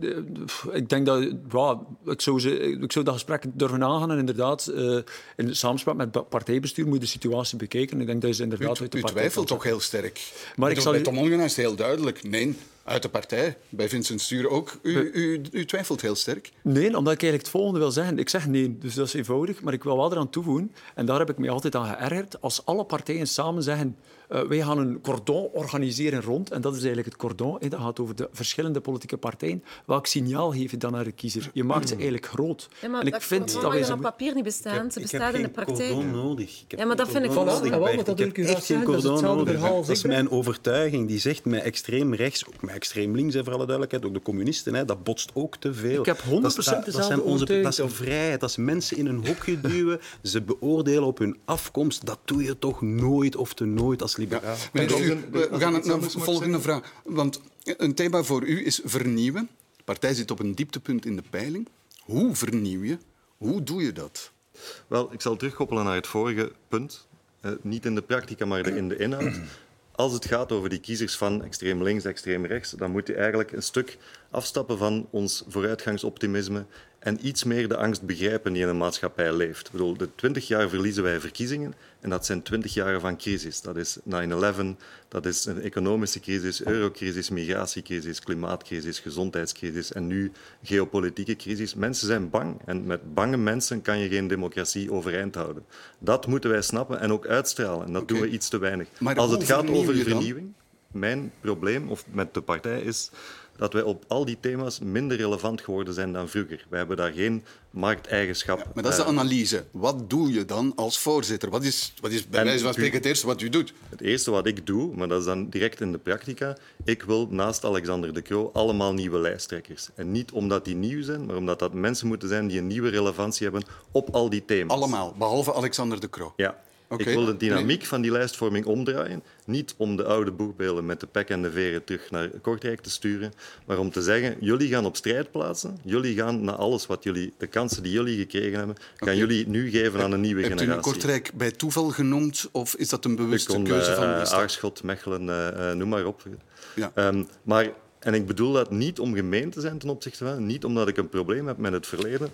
ik denk dat... Ja, ik, zou ze, ik zou dat gesprek durven aangaan. En inderdaad, eh, in samenspraak met het partijbestuur moet je de situatie bekijken. Ik denk dat je ze U, inderdaad uit de u twijfelt toch heel sterk. Maar ik zal Tom Ongena is het heel duidelijk. Nee, uit de partij. Bij Vincent Stuur ook. U, u, u twijfelt heel sterk. Nee, omdat ik eigenlijk het volgende wil zeggen. Ik zeg nee, dus dat is eenvoudig. Maar ik wil wel eraan toevoegen, en daar heb ik me altijd aan geërgerd, als alle partijen samen zeggen eh, wij gaan een cordon organiseren rond, en dat is eigenlijk het cordon, hè, dat gaat over de verschillende politieke partijen, welk signaal geef je dan naar de kiezer? Je maakt ze eigenlijk groot. Ja, maar en ik dat vind cordon dat wij op papier niet bestaan. Ze bestaat in de praktijk. cordon nodig. Ik heb Ja, maar dat vind ik wel- Jawel, maar Bert. dat Ik heb echt geen cordon nodig. Dat is mijn overtuiging. Die zegt met extreem rechts, ook extreem links, hè, voor alle duidelijkheid, ook de communisten, hè, dat botst ook te veel. Ik heb 100% dat, is- dat, dat dezelfde zijn onze, Dat is vrijheid. Dat is mensen in een hokje duwen. Ze beoordelen op hun afkomst. Dat doe je toch nooit of te nooit als liberaal. Meneer Stuur, we gaan naar de volgende vraag. Want een thema voor u is vernieuwen. De partij zit op een dieptepunt in de peiling. Hoe vernieuw je? Hoe doe je dat? Wel, ik zal terugkoppelen naar het vorige punt. Eh, niet in de praktica, maar in de inhoud. Als het gaat over die kiezers van extreem links, extreem rechts, dan moet je eigenlijk een stuk afstappen van ons vooruitgangsoptimisme en iets meer de angst begrijpen die in een maatschappij leeft. Ik bedoel, de 20 jaar verliezen wij verkiezingen en dat zijn 20 jaren van crisis. Dat is 9-11, dat is een economische crisis, eurocrisis, migratiecrisis, klimaatcrisis, gezondheidscrisis en nu geopolitieke crisis. Mensen zijn bang en met bange mensen kan je geen democratie overeind houden. Dat moeten wij snappen en ook uitstralen en dat doen we iets te weinig. Als het gaat over vernieuwing, mijn probleem of met de partij is dat wij op al die thema's minder relevant geworden zijn dan vroeger. Wij hebben daar geen markteigenschap. Maar dat is de eh, analyse. Wat doe je dan als voorzitter? Wat is, wat is bij wijze van spreken het eerste wat u doet? Het eerste wat ik doe, maar dat is dan direct in de praktica, ik wil naast Alexander de Croo allemaal nieuwe lijsttrekkers. En niet omdat die nieuw zijn, maar omdat dat mensen moeten zijn die een nieuwe relevantie hebben op al die thema's. Allemaal, behalve Alexander de Croo. Ja. Ik wil de dynamiek van die lijstvorming omdraaien. Niet om de oude boegbeelden met de pek en de veren terug naar Kortrijk te sturen, maar om te zeggen, jullie gaan op strijd plaatsen. Jullie gaan naar alles wat jullie, de kansen die jullie gekregen hebben, gaan jullie nu geven aan een nieuwe Hebt u nu generatie. Kortrijk bij toeval genoemd of is dat een bewuste kon keuze van eh, de stad? Aarschot, Mechelen, eh, noem maar op. Ja. Ehm, maar, en ik bedoel dat niet om gemeen te zijn ten opzichte van, niet omdat ik een probleem heb met het verleden,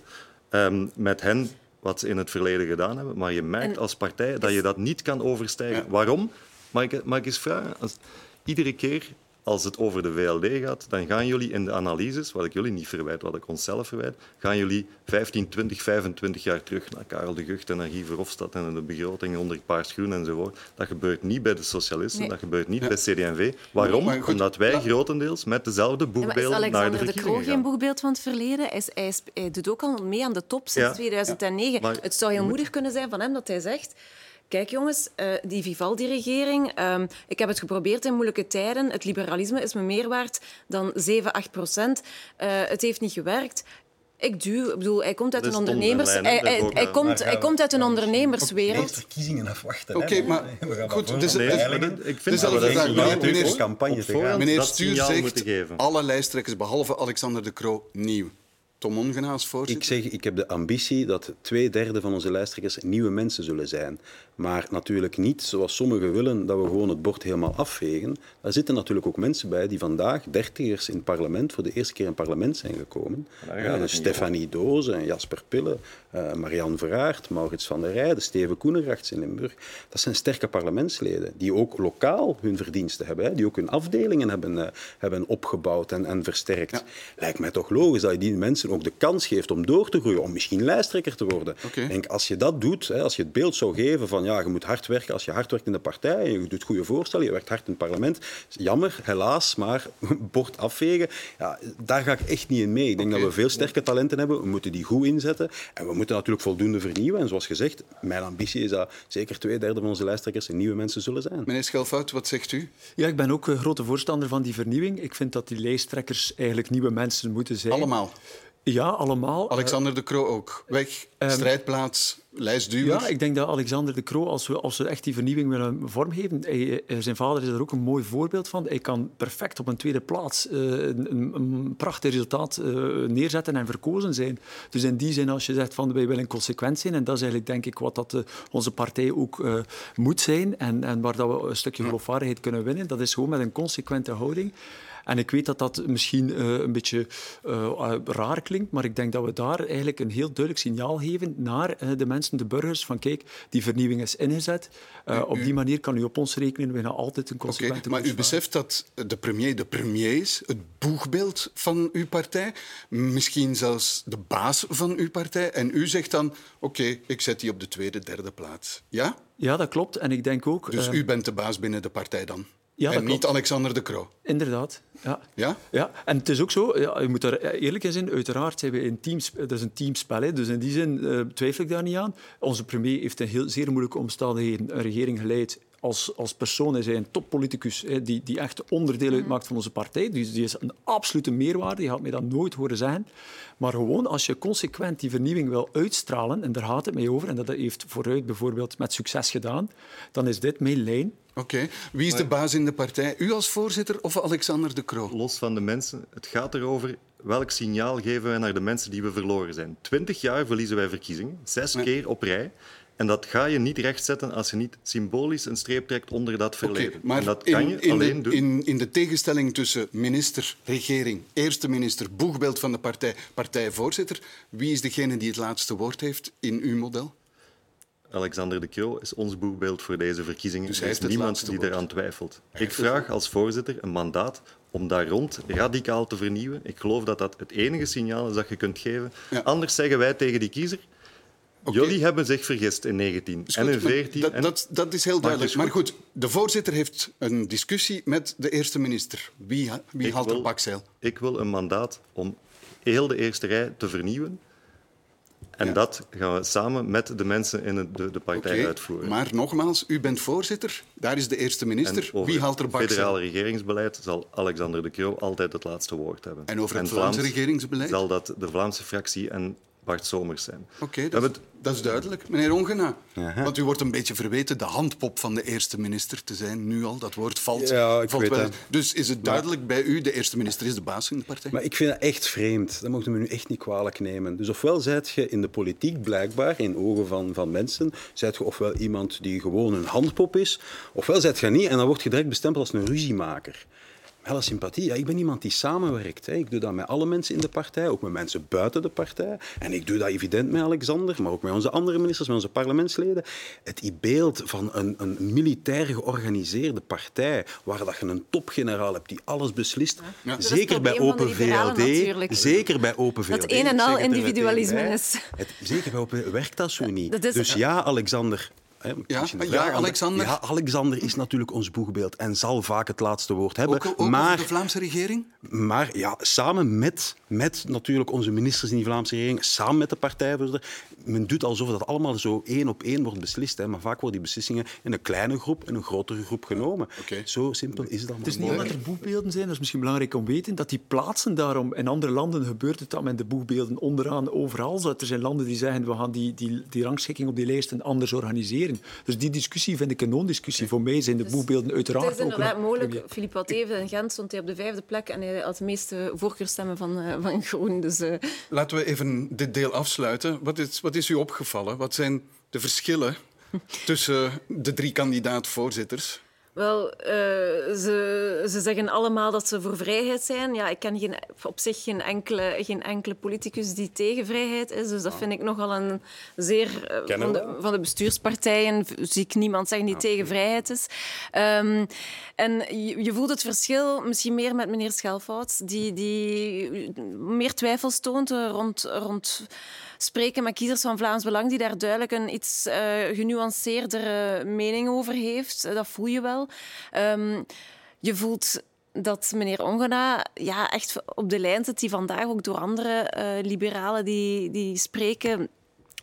ehm, met hen wat ze in het verleden gedaan hebben, maar je merkt En als partij dat je dat niet kan overstijgen. Ja. Waarom? Mag ik, mag ik eens vragen? Als, iedere keer als het over de VLD gaat, dan gaan jullie in de analyses, wat ik jullie niet verwijt, wat ik onszelf verwijt, gaan jullie 15, 20, 25 jaar terug naar Karel de Gucht en naar Guy Verhofstadt en de begroting onder paars groen enzovoort. Dat gebeurt niet bij de socialisten, Nee. dat gebeurt niet bij CD&V. Waarom? Goed, Omdat wij grotendeels met dezelfde boekbeelden naar de Alexander de Croo verkiezingen geen gaan. boegbeeld van het verleden? Hij, is, hij, is- hij doet ook al mee aan de top sinds Ja. 2009. Maar het zou heel moedig kunnen zijn van hem dat hij zegt... Kijk jongens, eh, die Vivaldi-regering, ehm, ik heb het geprobeerd in moeilijke tijden. Het liberalisme is me meer waard dan 7, 8 procent. Eh, het heeft niet gewerkt. Ik duw, ik bedoel, hij komt uit een ondernemers... Hij, hij, komt, hij komt uit een ondernemerswereld. Verkiezingen afwachten. Oké, maar goed, dus- dus- ik Dus vind dat dat we signaal Meneer- campagne te Meneer Stuur zegt alle lijsttrekkers behalve Alexander de Croo nieuw. Tom Ongena als Ik voorzitter. zeg, ik heb de ambitie dat twee derde van onze lijsttrekkers nieuwe mensen zullen zijn. Maar natuurlijk niet zoals sommigen willen, dat we gewoon het bord helemaal afvegen. Daar zitten natuurlijk ook mensen bij die vandaag, dertigers in het parlement, voor de eerste keer in het parlement zijn gekomen. Eh, Stefanie Dozen, Jasper Pille, eh Marianne Veraert, Maurits van der Rijden, Steven Koenegrachts in Limburg. Dat zijn sterke parlementsleden die ook lokaal hun verdiensten hebben. Hè, die ook hun afdelingen hebben, eh, hebben opgebouwd en, en versterkt. Lijkt mij toch logisch dat je die mensen ook de kans geeft om door te groeien, om misschien lijsttrekker te worden. Ik denk, als je dat doet, hè, als je het beeld zou geven van ja, je moet hard werken, als je hard werkt in de partij, je doet goede voorstellen, je werkt hard in het parlement, jammer, helaas, maar bord afvegen, ja, daar ga ik echt niet in mee. Ik denk dat we veel sterke talenten hebben, we moeten die goed inzetten en we moeten natuurlijk voldoende vernieuwen. En zoals gezegd, mijn ambitie is dat zeker twee derde van onze lijsttrekkers nieuwe mensen zullen zijn. Meneer Schelfout, wat zegt u? Ja, ik ben ook een grote voorstander van die vernieuwing. Ik vind dat die lijsttrekkers eigenlijk nieuwe mensen moeten zijn. Allemaal. Ja, allemaal. Alexander de Croo ook. Weg, Ehm, strijdplaats, lijstduwer. Ja, ik denk dat Alexander de Croo, als we, als we echt die vernieuwing willen vormgeven, hij, eh, zijn vader is er ook een mooi voorbeeld van. Hij kan perfect op een tweede plaats eh, een, een, prachtig resultaat eh, neerzetten en verkozen zijn. Dus in die zin, als je zegt van wij willen consequent zijn, en dat is eigenlijk denk ik wat dat, onze partij ook moet zijn, en, en waar dat we een stukje geloofwaardigheid kunnen winnen, dat is gewoon met een consequente houding. En ik weet dat dat misschien eh, een beetje eh, eh, raar klinkt, maar ik denk dat we daar eigenlijk een heel duidelijk signaal geven naar eh, de mensen, de burgers, van kijk, die vernieuwing is ingezet. Op die manier kan u op ons rekenen. We gaan altijd een consequente maar u beseft dat de premier de premier is, het boegbeeld van uw partij, misschien zelfs de baas van uw partij. En u zegt dan, oké, ik zet die op de tweede, derde plaats. Ja? Ja, dat klopt. En ik denk ook... Dus u bent de baas binnen de partij dan? Ja, en niet klopt. Alexander de Croo? Inderdaad, ja. Ja? Ja, en het is ook zo, ja, je moet daar eerlijk in zijn, uiteraard zijn we in teams, dat is een teamspel, hè, dus in die zin eh, twijfel ik daar niet aan. Onze premier heeft in heel, zeer moeilijke omstandigheden een regering geleid. Als, als persoon is hij een toppoliticus hè, die, die echt onderdeel uitmaakt van onze partij. Dus die is een absolute meerwaarde, je gaat mij dat nooit horen zeggen. Maar gewoon als je consequent die vernieuwing wil uitstralen, en daar gaat het mij over, en dat heeft vooruit bijvoorbeeld met succes gedaan, dan is dit mijn lijn. Oké. Wie is de baas in de partij? U als voorzitter of Alexander de Croo? Los van de mensen, het gaat erover welk signaal geven wij naar de mensen die we verloren zijn. Twintig jaar verliezen wij verkiezingen, zes keer op rij. En dat ga je niet rechtzetten als je niet symbolisch een streep trekt onder dat verleden. maar en dat kan in, je in, alleen de, doen. in, in de tegenstelling tussen minister, regering, eerste minister, boegbeeld van de partij, partijvoorzitter, wie is degene die het laatste woord heeft in uw model? Alexander de Croo is ons boekbeeld voor deze verkiezingen. Dus er is niemand die eraan twijfelt. Ik vraag als voorzitter een mandaat om daar rond radicaal te vernieuwen. Ik geloof dat dat het enige signaal is dat je kunt geven. Ja. Anders zeggen wij tegen die kiezer... Jullie hebben zich vergist in 19 Is en in maar 14. Dat, en- dat, dat is heel duidelijk. Maar goed. goed, de voorzitter heeft een discussie met de eerste minister. Wie, wie haalt wil- bakzeil? Ik wil een mandaat om heel de eerste rij te vernieuwen. En Ja. dat gaan we samen met de mensen in het- de, de partij uitvoeren. Maar nogmaals, u bent voorzitter, daar is de eerste minister. Wie haalt er het bakzeil? federale regeringsbeleid zal Alexander de Croo altijd het laatste woord hebben. En over het Vlaamse Vlaams regeringsbeleid? zal dat de Vlaamse fractie en Bart Somers zijn. Oké, dat, dat is duidelijk. Meneer Ongena, Aha. want u wordt een beetje verweten de handpop van de eerste minister te zijn. Nu al, dat woord valt, Ja, ik valt weet wel. dat. Dus is het duidelijk bij u, de eerste minister is de baas in de partij? Maar ik vind dat echt vreemd. Dat mogen we nu echt niet kwalijk nemen. Dus ofwel zijt je in de politiek blijkbaar, in ogen van, van mensen, zijt je ofwel iemand die gewoon een handpop is, ofwel zijt je niet en dan word je direct bestempeld als een ruziemaker. Alle sympathie. Ja, ik ben iemand die samenwerkt. Hè. Ik doe dat met alle mensen in de partij, ook met mensen buiten de partij. En ik doe dat evident met Alexander, maar ook met onze andere ministers, met onze parlementsleden. Het beeld van een, een militair georganiseerde partij, waar dat je een topgeneraal hebt die alles beslist, Ja. zeker bij Open VLD, zeker bij Open VLD. Dat een en al individualisme is. Het, zeker bij Open werkt dat zo niet. Dat is- dus ja, Alexander. Hè, Ja, ja, Alexander. Ja, Alexander is natuurlijk ons boegbeeld en zal vaak het laatste woord hebben. Ook, ook maar de Vlaamse regering? maar ja, samen met, met natuurlijk onze ministers in die Vlaamse regering, samen met de partijvoorzitter, men doet alsof dat allemaal zo één op één wordt beslist. Hè, maar vaak worden die beslissingen in een kleine groep, in een grotere groep genomen. Oké. Zo simpel is dat. Het is niet omdat er boegbeelden zijn, dat is misschien belangrijk om te weten, dat die plaatsen daarom... In andere landen gebeurt het dat men de boegbeelden onderaan overal zet. Er zijn landen die zeggen, we gaan die, die, die rangschikking op die lijsten anders organiseren. Dus die discussie vind ik een non-discussie. Voor mij zijn de boegbeelden uiteraard Het is ook inderdaad een mogelijk. premier. Philippe Watteven in Gent stond hij op de vijfde plek en hij had de meeste voorkeurstemmen van, eh, van Groen. Dus, eh, Laten we even dit deel afsluiten. Wat is, wat is u opgevallen? Wat zijn de verschillen tussen de drie kandidaat-voorzitters? Wel, eh, ze, ze zeggen allemaal dat ze voor vrijheid zijn. Ja, ik ken geen, op zich geen enkele, geen enkele politicus die tegen vrijheid is. Dus dat vind ik nogal een zeer... eh, van, de, van de bestuurspartijen zie ik niemand zeggen die tegen vrijheid is. Ehm, en je, je voelt het verschil misschien meer met meneer Schelfhout, die, die meer twijfels toont eh, rond... rond spreken met kiezers van Vlaams Belang, die daar duidelijk een iets eh genuanceerdere mening over heeft. Eh, Dat voel je wel. Ehm, je voelt dat meneer Ongena ja, echt op de lijn zit die vandaag ook door andere eh, liberalen die, die spreken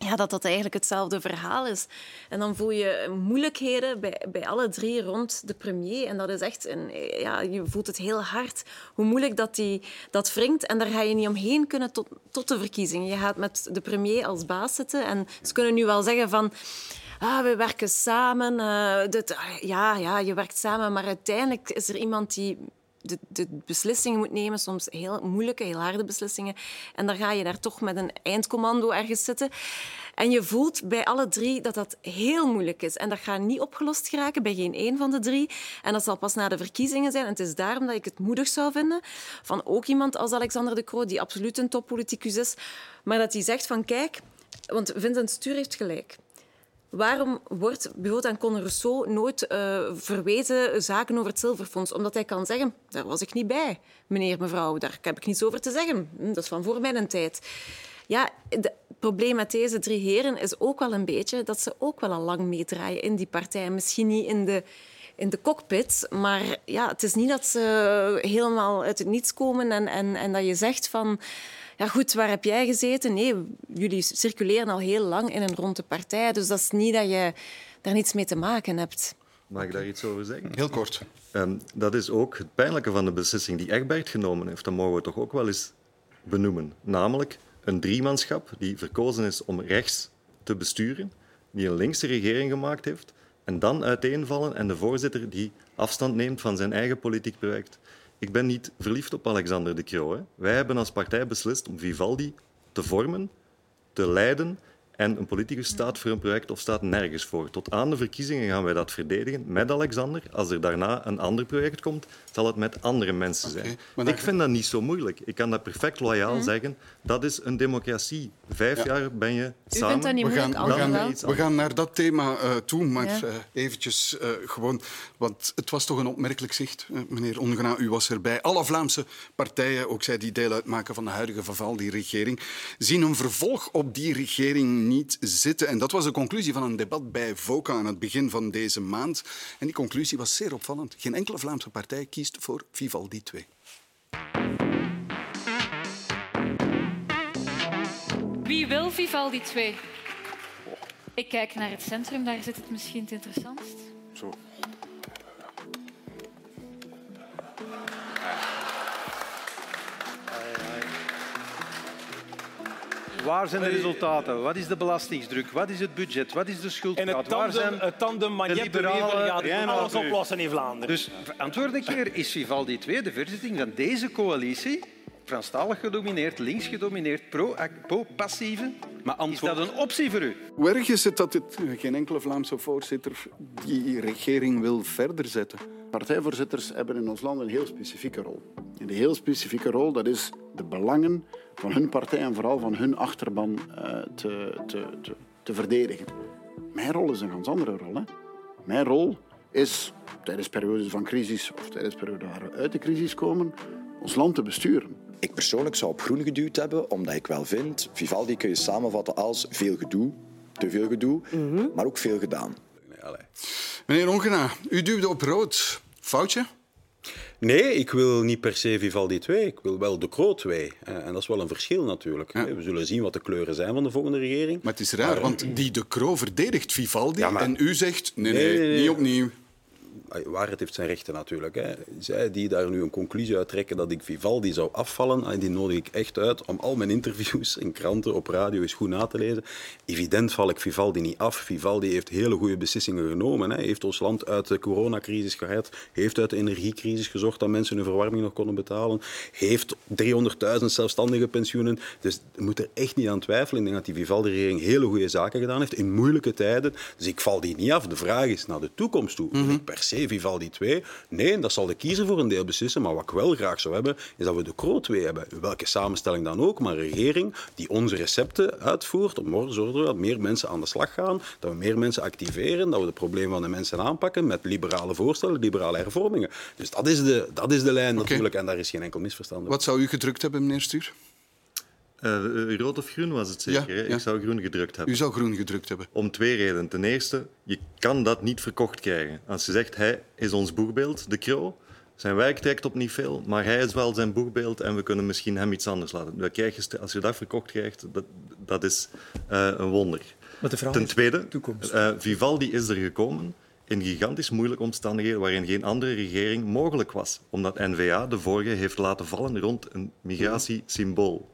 ja, dat dat eigenlijk hetzelfde verhaal is. En dan voel je moeilijkheden bij, bij alle drie rond de premier. En dat is echt, een, ja, je voelt het heel hard. Hoe moeilijk dat die dat wringt. En daar ga je niet omheen kunnen tot, tot de verkiezingen. Je gaat met de premier als baas zitten. En ze kunnen nu wel zeggen van... Ah, we werken samen. ah, ja, ja, je werkt samen. Maar uiteindelijk is er iemand die de, beslissingen moet nemen, soms heel moeilijke, heel harde beslissingen. En dan ga je daar toch met een eindcommando ergens zitten. En je voelt bij alle drie dat dat heel moeilijk is. En dat gaat niet opgelost geraken bij geen één van de drie. En dat zal pas na de verkiezingen zijn. En het is daarom dat ik het moedig zou vinden van ook iemand als Alexander de Croo, die absoluut een toppoliticus is, maar dat hij zegt van kijk, want Vincent Stuur heeft gelijk. Waarom wordt bijvoorbeeld aan Conor Rousseau nooit eh, verwezen zaken over het Zilverfonds? Omdat hij kan zeggen, daar was ik niet bij, meneer, mevrouw. Daar heb ik niets over te zeggen. Hm, Dat is van voor mijn tijd. Ja, het probleem met deze drie heren is ook wel een beetje dat ze ook wel al lang meedraaien in die partij. Misschien niet in de, in de cockpit, maar ja, het is niet dat ze helemaal uit het niets komen en, en, en dat je zegt van... Ja, goed, waar heb jij gezeten? Nee, jullie circuleren al heel lang in en rond de partij. Dus dat is niet dat je daar niets mee te maken hebt. Mag ik daar iets over zeggen? Heel kort. Ehm, dat is ook het pijnlijke van de beslissing die Egbert genomen heeft. Dat mogen we toch ook wel eens benoemen. Namelijk een driemanschap die verkozen is om rechts te besturen, die een linkse regering gemaakt heeft, en dan uiteenvallen en de voorzitter die afstand neemt van zijn eigen politiek project. Ik ben niet verliefd op Alexander de Croo. Wij hebben als partij beslist om Vivaldi te vormen, te leiden en een politicus staat voor een project of staat nergens voor. Tot aan de verkiezingen gaan wij dat verdedigen met Alexander. Als er daarna een ander project komt, zal het met andere mensen zijn. maar Ik vind dat niet zo moeilijk. Ik kan dat perfect loyaal Mhm. zeggen. Dat is een democratie. Vijf jaar ben je samen. vindt dat niet We moeilijk, gaan, we, gaan, we gaan naar dat thema eh, toe, maar Ja. eh, eventjes eh, gewoon... Want het was toch een opmerkelijk zicht, meneer Ongena. U was erbij. Alle Vlaamse partijen, ook zij die deel uitmaken van de huidige Vivaldi-regering, zien een vervolg op die regering niet zitten. En dat was de conclusie van een debat bij VOCA aan het begin van deze maand. En die conclusie was zeer opvallend. Geen enkele Vlaamse partij kiest voor Vivaldi 2. Wie wil Vivaldi 2? Ik kijk naar het centrum, daar zit het misschien het interessantst. Zo. Waar zijn de resultaten? Wat is de belastingsdruk? Wat is het budget? Wat is de En schuldgraad? het Waar tandem, zijn het tandem de liberalen- Wever gaat Ja, maar alles oplossen in Vlaanderen. Dus antwoord een keer, is Vivaldi 2 de verzetting van deze coalitie Franstalig gedomineerd, links gedomineerd, pro-passieve. Maar Is dat een optie voor u? Hoe erg is het dat het, geen enkele Vlaamse voorzitter die regering wil verder zetten? Partijvoorzitters hebben in ons land een heel specifieke rol. En die heel specifieke rol dat is de belangen van hun partij en vooral van hun achterban uh, te, te, te, te, verdedigen. Mijn rol is een ganz andere rol. Hè. Mijn rol is tijdens periodes van crisis of tijdens periodes waar we uit de crisis komen, ons land te besturen. Ik persoonlijk zou op groen geduwd hebben, omdat ik wel vind, Vivaldi kun je samenvatten als veel gedoe, te veel gedoe, mm -hmm. maar ook veel gedaan. Meneer Ongena, u duwde op rood. Foutje? Nee, ik wil niet per se Vivaldi 2. Ik wil wel de Croo 2. En dat is wel een verschil natuurlijk. Ja. We zullen zien wat de kleuren zijn van de volgende regering. Maar het is raar, maar, want die de Croo verdedigt Vivaldi ja, maar... en u zegt nee, nee, nee, nee niet opnieuw waarheid heeft zijn rechten natuurlijk. Hè. Zij die daar nu een conclusie uit trekken dat ik Vivaldi zou afvallen, die nodig ik echt uit om al mijn interviews in kranten, op radio eens goed na te lezen. Evident val ik Vivaldi niet af. Vivaldi heeft hele goede beslissingen genomen. Hij heeft ons land uit de coronacrisis gered, heeft uit de energiecrisis gezorgd dat mensen hun verwarming nog konden betalen, heeft 300.000 zelfstandige pensioenen. Dus je moet er echt niet aan twijfelen. Ik denk dat die Vivaldi-regering hele goede zaken gedaan heeft in moeilijke tijden. Dus ik val die niet af. De vraag is naar de toekomst toe. Mm -hmm. Per se Vivaldi 2. Nee, dat zal de kiezer voor een deel beslissen. Maar wat ik wel graag zou hebben, is dat we de Croo 2 hebben. Welke samenstelling dan ook, maar een regering die onze recepten uitvoert om ervoor te zorgen dat meer mensen aan de slag gaan, dat we meer mensen activeren, dat we de problemen van de mensen aanpakken met liberale voorstellen, liberale hervormingen. Dus dat is de, dat is de lijn okay. natuurlijk en daar is geen enkel misverstand. Wat zou u gedrukt hebben, meneer Stuur? Uh, rood of groen was het zeker? Ja, ja. Ik zou groen gedrukt hebben. U zou groen gedrukt hebben? Om twee redenen. Ten eerste, je kan dat niet verkocht krijgen. Als je zegt, hij is ons boegbeeld, de Kro, zijn werk trekt op niet veel, maar hij is wel zijn boegbeeld en we kunnen misschien hem iets anders laten. Dat krijg je, als je dat verkocht krijgt, dat, dat is uh, een wonder. Maar de vraag Ten tweede, uh, Vivaldi is er gekomen in gigantisch moeilijke omstandigheden waarin geen andere regering mogelijk was. Omdat N-VA de vorige heeft laten vallen rond een migratiesymbool.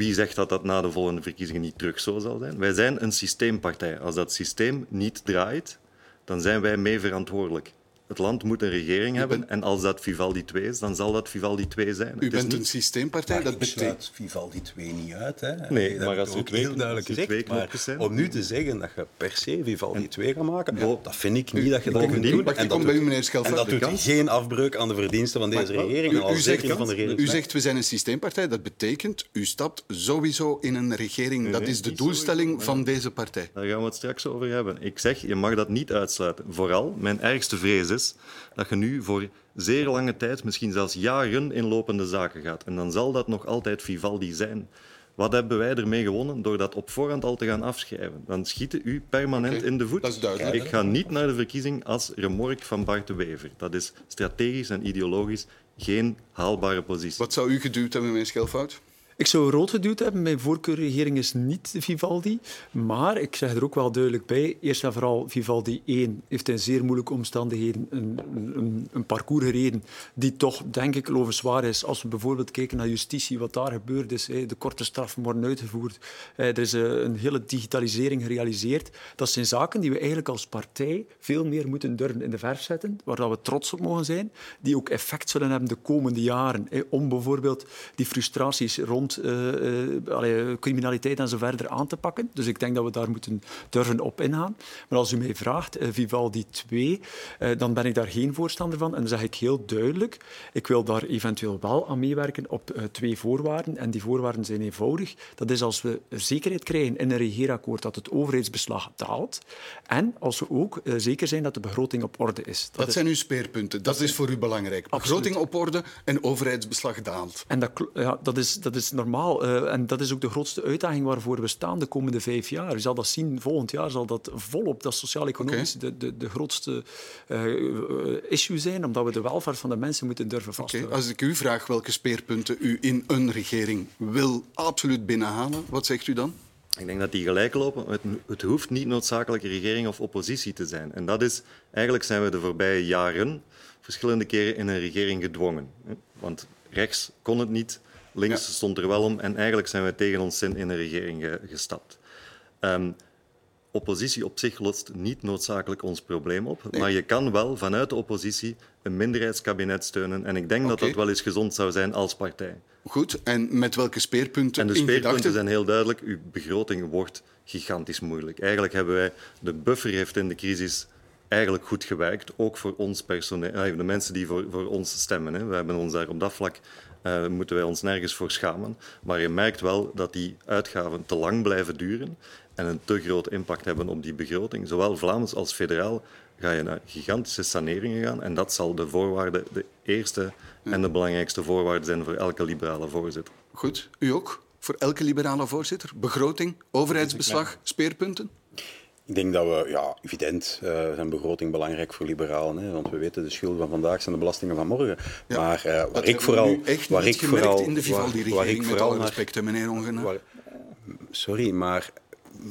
Wie zegt dat dat na de volgende verkiezingen niet terug zo zal zijn? Wij zijn een systeempartij. Als dat systeem niet draait, dan zijn wij mee verantwoordelijk. Het land moet een regering hebben en als dat Vivaldi 2 is, dan zal dat Vivaldi 2 zijn. U bent niet... een systeempartij, maar dat betekent Vivaldi 2 niet uit. Hè? Nee, dat maar als ook heel duidelijk gezegd. Maar zijn. om nu te zeggen dat je per se Vivaldi 2 gaat maken, ja. dat vind ik niet dat je dat kunt doen. En dat, doet, u, en dat doet geen afbreuk aan de verdiensten van deze regering. U, u, zegt, van de regering. u zegt we zijn een systeempartij, dat betekent u stapt sowieso in een regering. Dat is de doelstelling van deze partij. Daar gaan we het straks over hebben. Ik zeg, je mag dat niet uitsluiten. Vooral, mijn ergste vrees is dat je nu voor zeer lange tijd, misschien zelfs jaren, in lopende zaken gaat. En dan zal dat nog altijd Vivaldi zijn. Wat hebben wij ermee gewonnen door dat op voorhand al te gaan afschrijven? Dan schieten u permanent okay, in de voet. Dat is duidelijk. Ik ga niet naar de verkiezing als remork van Bart de Wever. Dat is strategisch en ideologisch geen haalbare positie. Wat zou u geduwd hebben, meneer Schelfout? Ik zou rood geduwd hebben. Mijn voorkeurregering is niet Vivaldi. Maar ik zeg er ook wel duidelijk bij, eerst en vooral Vivaldi 1 heeft in zeer moeilijke omstandigheden een, een, een parcours gereden die toch, denk ik, lovenswaar is. Als we bijvoorbeeld kijken naar justitie, wat daar gebeurd is. De korte straffen worden uitgevoerd. Er is eh, een hele digitalisering gerealiseerd. Dat zijn zaken die we eigenlijk als partij veel meer moeten durven in de verf zetten, waar we trots op mogen zijn, die ook effect zullen hebben de komende jaren. Om bijvoorbeeld die frustraties rond uh, uh, criminaliteit en zo verder aan te pakken. Dus ik denk dat we daar moeten durven op ingaan. Maar als u mij vraagt, uh, Vivaldi 2, dan ben ik daar geen voorstander van. En dan zeg ik heel duidelijk, ik wil daar eventueel wel aan meewerken op twee voorwaarden. En die voorwaarden zijn eenvoudig. Dat is als we zekerheid krijgen in een regeerakkoord dat het overheidsbeslag daalt. En als we ook zeker zijn dat de begroting op orde is. Dat, dat is... zijn uw speerpunten. Dat, dat is voor u belangrijk. Begroting op orde en overheidsbeslag daalt. En dat, ja, dat, is, dat is normaal. Uh, en dat is ook de grootste uitdaging waarvoor we staan de komende vijf jaar. Je zal dat zien, volgend jaar zal dat volop, dat sociaal-economisch, okay. de, de, de grootste uh, issue zijn, omdat we de welvaart van de mensen moeten durven vasthouden. Okay. Als ik u vraag welke speerpunten u in een regering wil absoluut binnenhalen, wat zegt u dan? Ik denk dat die gelijk lopen. Het, het hoeft niet noodzakelijk regering of oppositie te zijn. En dat is, eigenlijk zijn we de voorbije jaren verschillende keren in een regering gedwongen. Want rechts kon het niet, Links ja. stond er wel om en eigenlijk zijn we tegen ons zin in een regering gestapt. Um, oppositie op zich lost niet noodzakelijk ons probleem op. Maar je kan wel vanuit de oppositie een minderheidskabinet steunen. En ik denk dat dat wel eens gezond zou zijn als partij. Goed, en met welke speerpunten En de speerpunten gedachten? zijn heel duidelijk. Uw begroting wordt gigantisch moeilijk. Eigenlijk hebben wij... De buffer heeft in de crisis eigenlijk goed gewerkt. Ook voor ons personeel, eh, de mensen die voor, voor ons stemmen. Hè. We hebben ons daar op dat vlak... eh, moeten wij ons nergens voor schamen. Maar je merkt wel dat die uitgaven te lang blijven duren en een te groot impact hebben op die begroting. Zowel Vlaams als federaal ga je naar gigantische saneringen gaan. En dat zal de voorwaarde, de eerste en de belangrijkste voorwaarde zijn voor elke liberale voorzitter. Goed, u ook? Voor elke liberale voorzitter? Begroting, overheidsbeslag, speerpunten? Ik denk dat we, ja, evident uh, zijn begroting belangrijk voor liberalen. Hè, want we weten, de schulden van vandaag zijn de belastingen van morgen. Ja, maar uh, waar ik vooral... waar ik vooral, in de waar, waar Vivaldi-regering, ik met vooral respect, hè, meneer Ongena. waar- Sorry, maar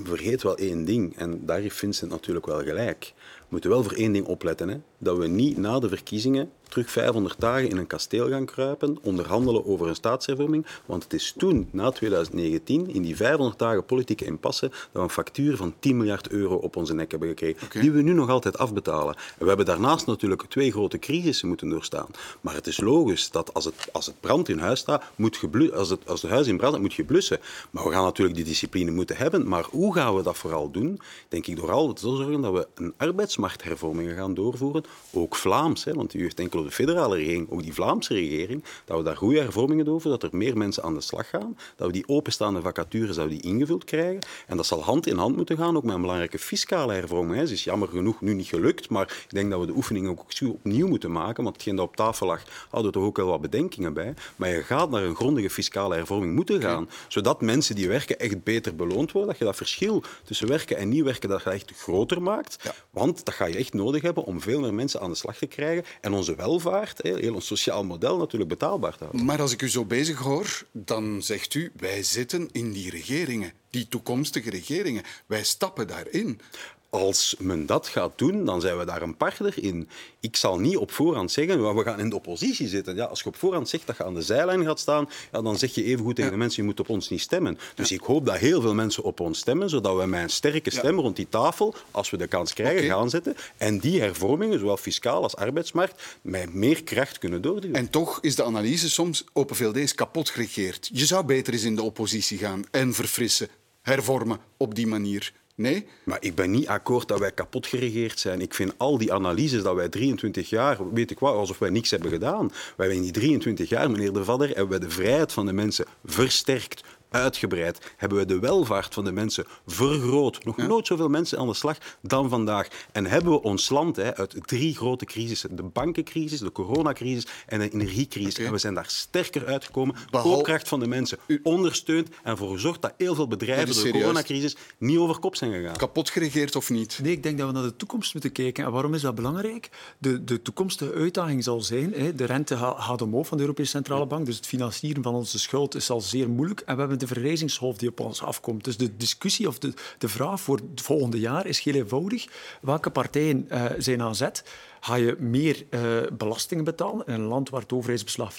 vergeet wel één ding. En daar heeft Vincent natuurlijk wel gelijk. We moeten wel voor één ding opletten. Hè? Dat we niet na de verkiezingen terug 500 dagen in een kasteel gaan kruipen, onderhandelen over een staatshervorming. Want het is toen, na 2019, in die 500 dagen politieke impasse, dat we een factuur van 10 miljard euro op onze nek hebben gekregen. Die we nu nog altijd afbetalen. En we hebben daarnaast natuurlijk twee grote crisissen moeten doorstaan. Maar het is logisch dat als het, als het brand in huis staat, moet als, het, als het huis in brand staat, moet je blussen. Maar we gaan natuurlijk die discipline moeten hebben. Maar hoe gaan we dat vooral doen? Denk ik door al te zorgen dat we een arbeidsmarkthervorming gaan doorvoeren. Ook Vlaams, hè, want u heeft enkel de federale regering, ook die Vlaamse regering, dat we daar goede hervormingen over, dat er meer mensen aan de slag gaan, dat we die openstaande vacatures dat we die ingevuld krijgen. En dat zal hand in hand moeten gaan, ook met een belangrijke fiscale hervorming. Het is jammer genoeg nu niet gelukt, maar ik denk dat we de oefening ook opnieuw moeten maken, want hetgeen dat op tafel lag, hadden we toch ook wel wat bedenkingen bij. Maar je gaat naar een grondige fiscale hervorming moeten gaan, zodat mensen die werken echt beter beloond worden, dat je dat verschil tussen werken en niet werken, dat je echt groter maakt. Want dat ga je echt nodig hebben om veel meer mensen aan de slag te krijgen en onze welvaart, hè, heel ons sociaal model natuurlijk betaalbaar te houden. Maar als ik u zo bezig hoor, dan zegt u, wij zitten in die regeringen, die toekomstige regeringen. Wij stappen daarin. Als men dat gaat doen, dan zijn we daar een partner in. Ik zal niet op voorhand zeggen, "Maar we gaan in de oppositie zitten. Ja, als je op voorhand zegt dat je aan de zijlijn gaat staan, ja, dan zeg je evengoed tegen de mensen, je moet op ons niet stemmen. Dus ik hoop dat heel veel mensen op ons stemmen, zodat we met een sterke stem rond die tafel, als we de kans krijgen, gaan zitten. En die hervormingen, zowel fiscaal als arbeidsmarkt, met meer kracht kunnen doorduwen. En toch is de analyse soms, Open VLD is kapot geregeerd. Je zou beter eens in de oppositie gaan en verfrissen, hervormen op die manier. Nee? Maar ik ben niet akkoord dat wij kapot geregeerd zijn. Ik vind al die analyses dat wij 23 jaar, weet ik wat, alsof wij niks hebben gedaan. Wij in die 23 jaar, meneer De Vadder, hebben wij de vrijheid van de mensen versterkt, uitgebreid. Hebben we de welvaart van de mensen vergroot. Nog nooit zoveel mensen aan de slag dan vandaag. En hebben we ons land hè, uit drie grote crisissen. De bankencrisis, de coronacrisis en de energiecrisis. En we zijn daar sterker uitgekomen. Behal- Koopkracht van de mensen ondersteund en ervoor gezorgd dat heel veel bedrijven door de coronacrisis niet over kop zijn gegaan. Kapot geregeerd of niet? Nee, ik denk dat we naar de toekomst moeten kijken. En waarom is dat belangrijk? De, de toekomstige uitdaging zal zijn, hè, de rente ga- gaat omhoog van de Europese Centrale Bank, dus het financieren van onze schuld is al zeer moeilijk. En we hebben de verrijzingsgolf die op ons afkomt. Dus de discussie of de, de vraag voor het volgende jaar is heel eenvoudig. Welke partijen eh, zijn aan zet? Ga je meer eh, belastingen betalen? In een land waar het overheidsbeslag 54%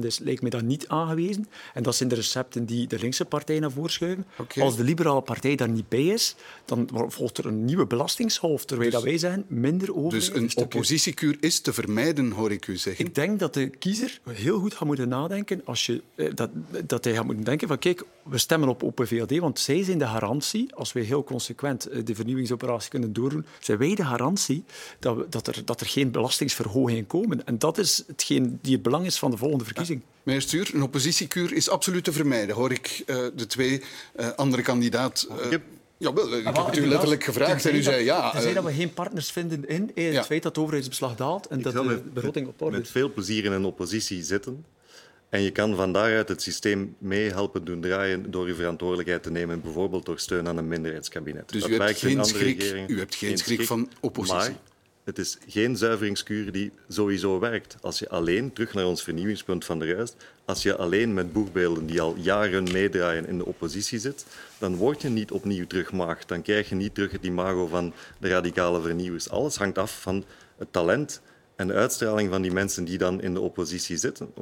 is, lijkt mij dat niet aangewezen. En dat zijn de recepten die de linkse partijen naar voren schuiven. Als de liberale partij daar niet bij is, dan volgt er een nieuwe belastingsgolf. Terwijl Dus- dat wij zeggen, minder over. Dus een oppositiekuur is te vermijden, hoor ik u zeggen. Ik denk dat de kiezer heel goed gaat moeten nadenken als je, eh, dat, dat hij gaat moeten denken van kijk, we stemmen op Open VLD, want zij zijn de garantie, als wij heel consequent eh, de vernieuwingsoperatie kunnen doordoen, zijn wij de garantie dat, we, dat, er, dat er geen belastingsverhogingen komen. En dat is hetgeen die het belang is van de volgende verkiezing. Meneer Stuur, een oppositiekuur is absoluut te vermijden, hoor ik eh, de twee eh, andere kandidaat. eh, Jawel, ik heb het u letterlijk gevraagd en u zei ja. Tenzij dat we geen partners vinden in het Ja. feit dat het overheidsbeslag daalt en dat de met- begroting op orde met is. veel plezier in een oppositie zitten. En je kan van daaruit het systeem mee helpen doen draaien door je verantwoordelijkheid te nemen, bijvoorbeeld door steun aan een minderheidskabinet. Dus Dat u hebt geen schrik- u hebt geen schrik van oppositie. Maar het is geen zuiveringskuur die sowieso werkt. Als je alleen, terug naar ons vernieuwingspunt van de juist, als je alleen met boegbeelden die al jaren meedraaien in de oppositie zit, dan word je niet opnieuw terug maagd. Dan krijg je niet terug het imago van de radicale vernieuwers. Alles hangt af van het talent en de uitstraling van die mensen die dan in de oppositie zitten.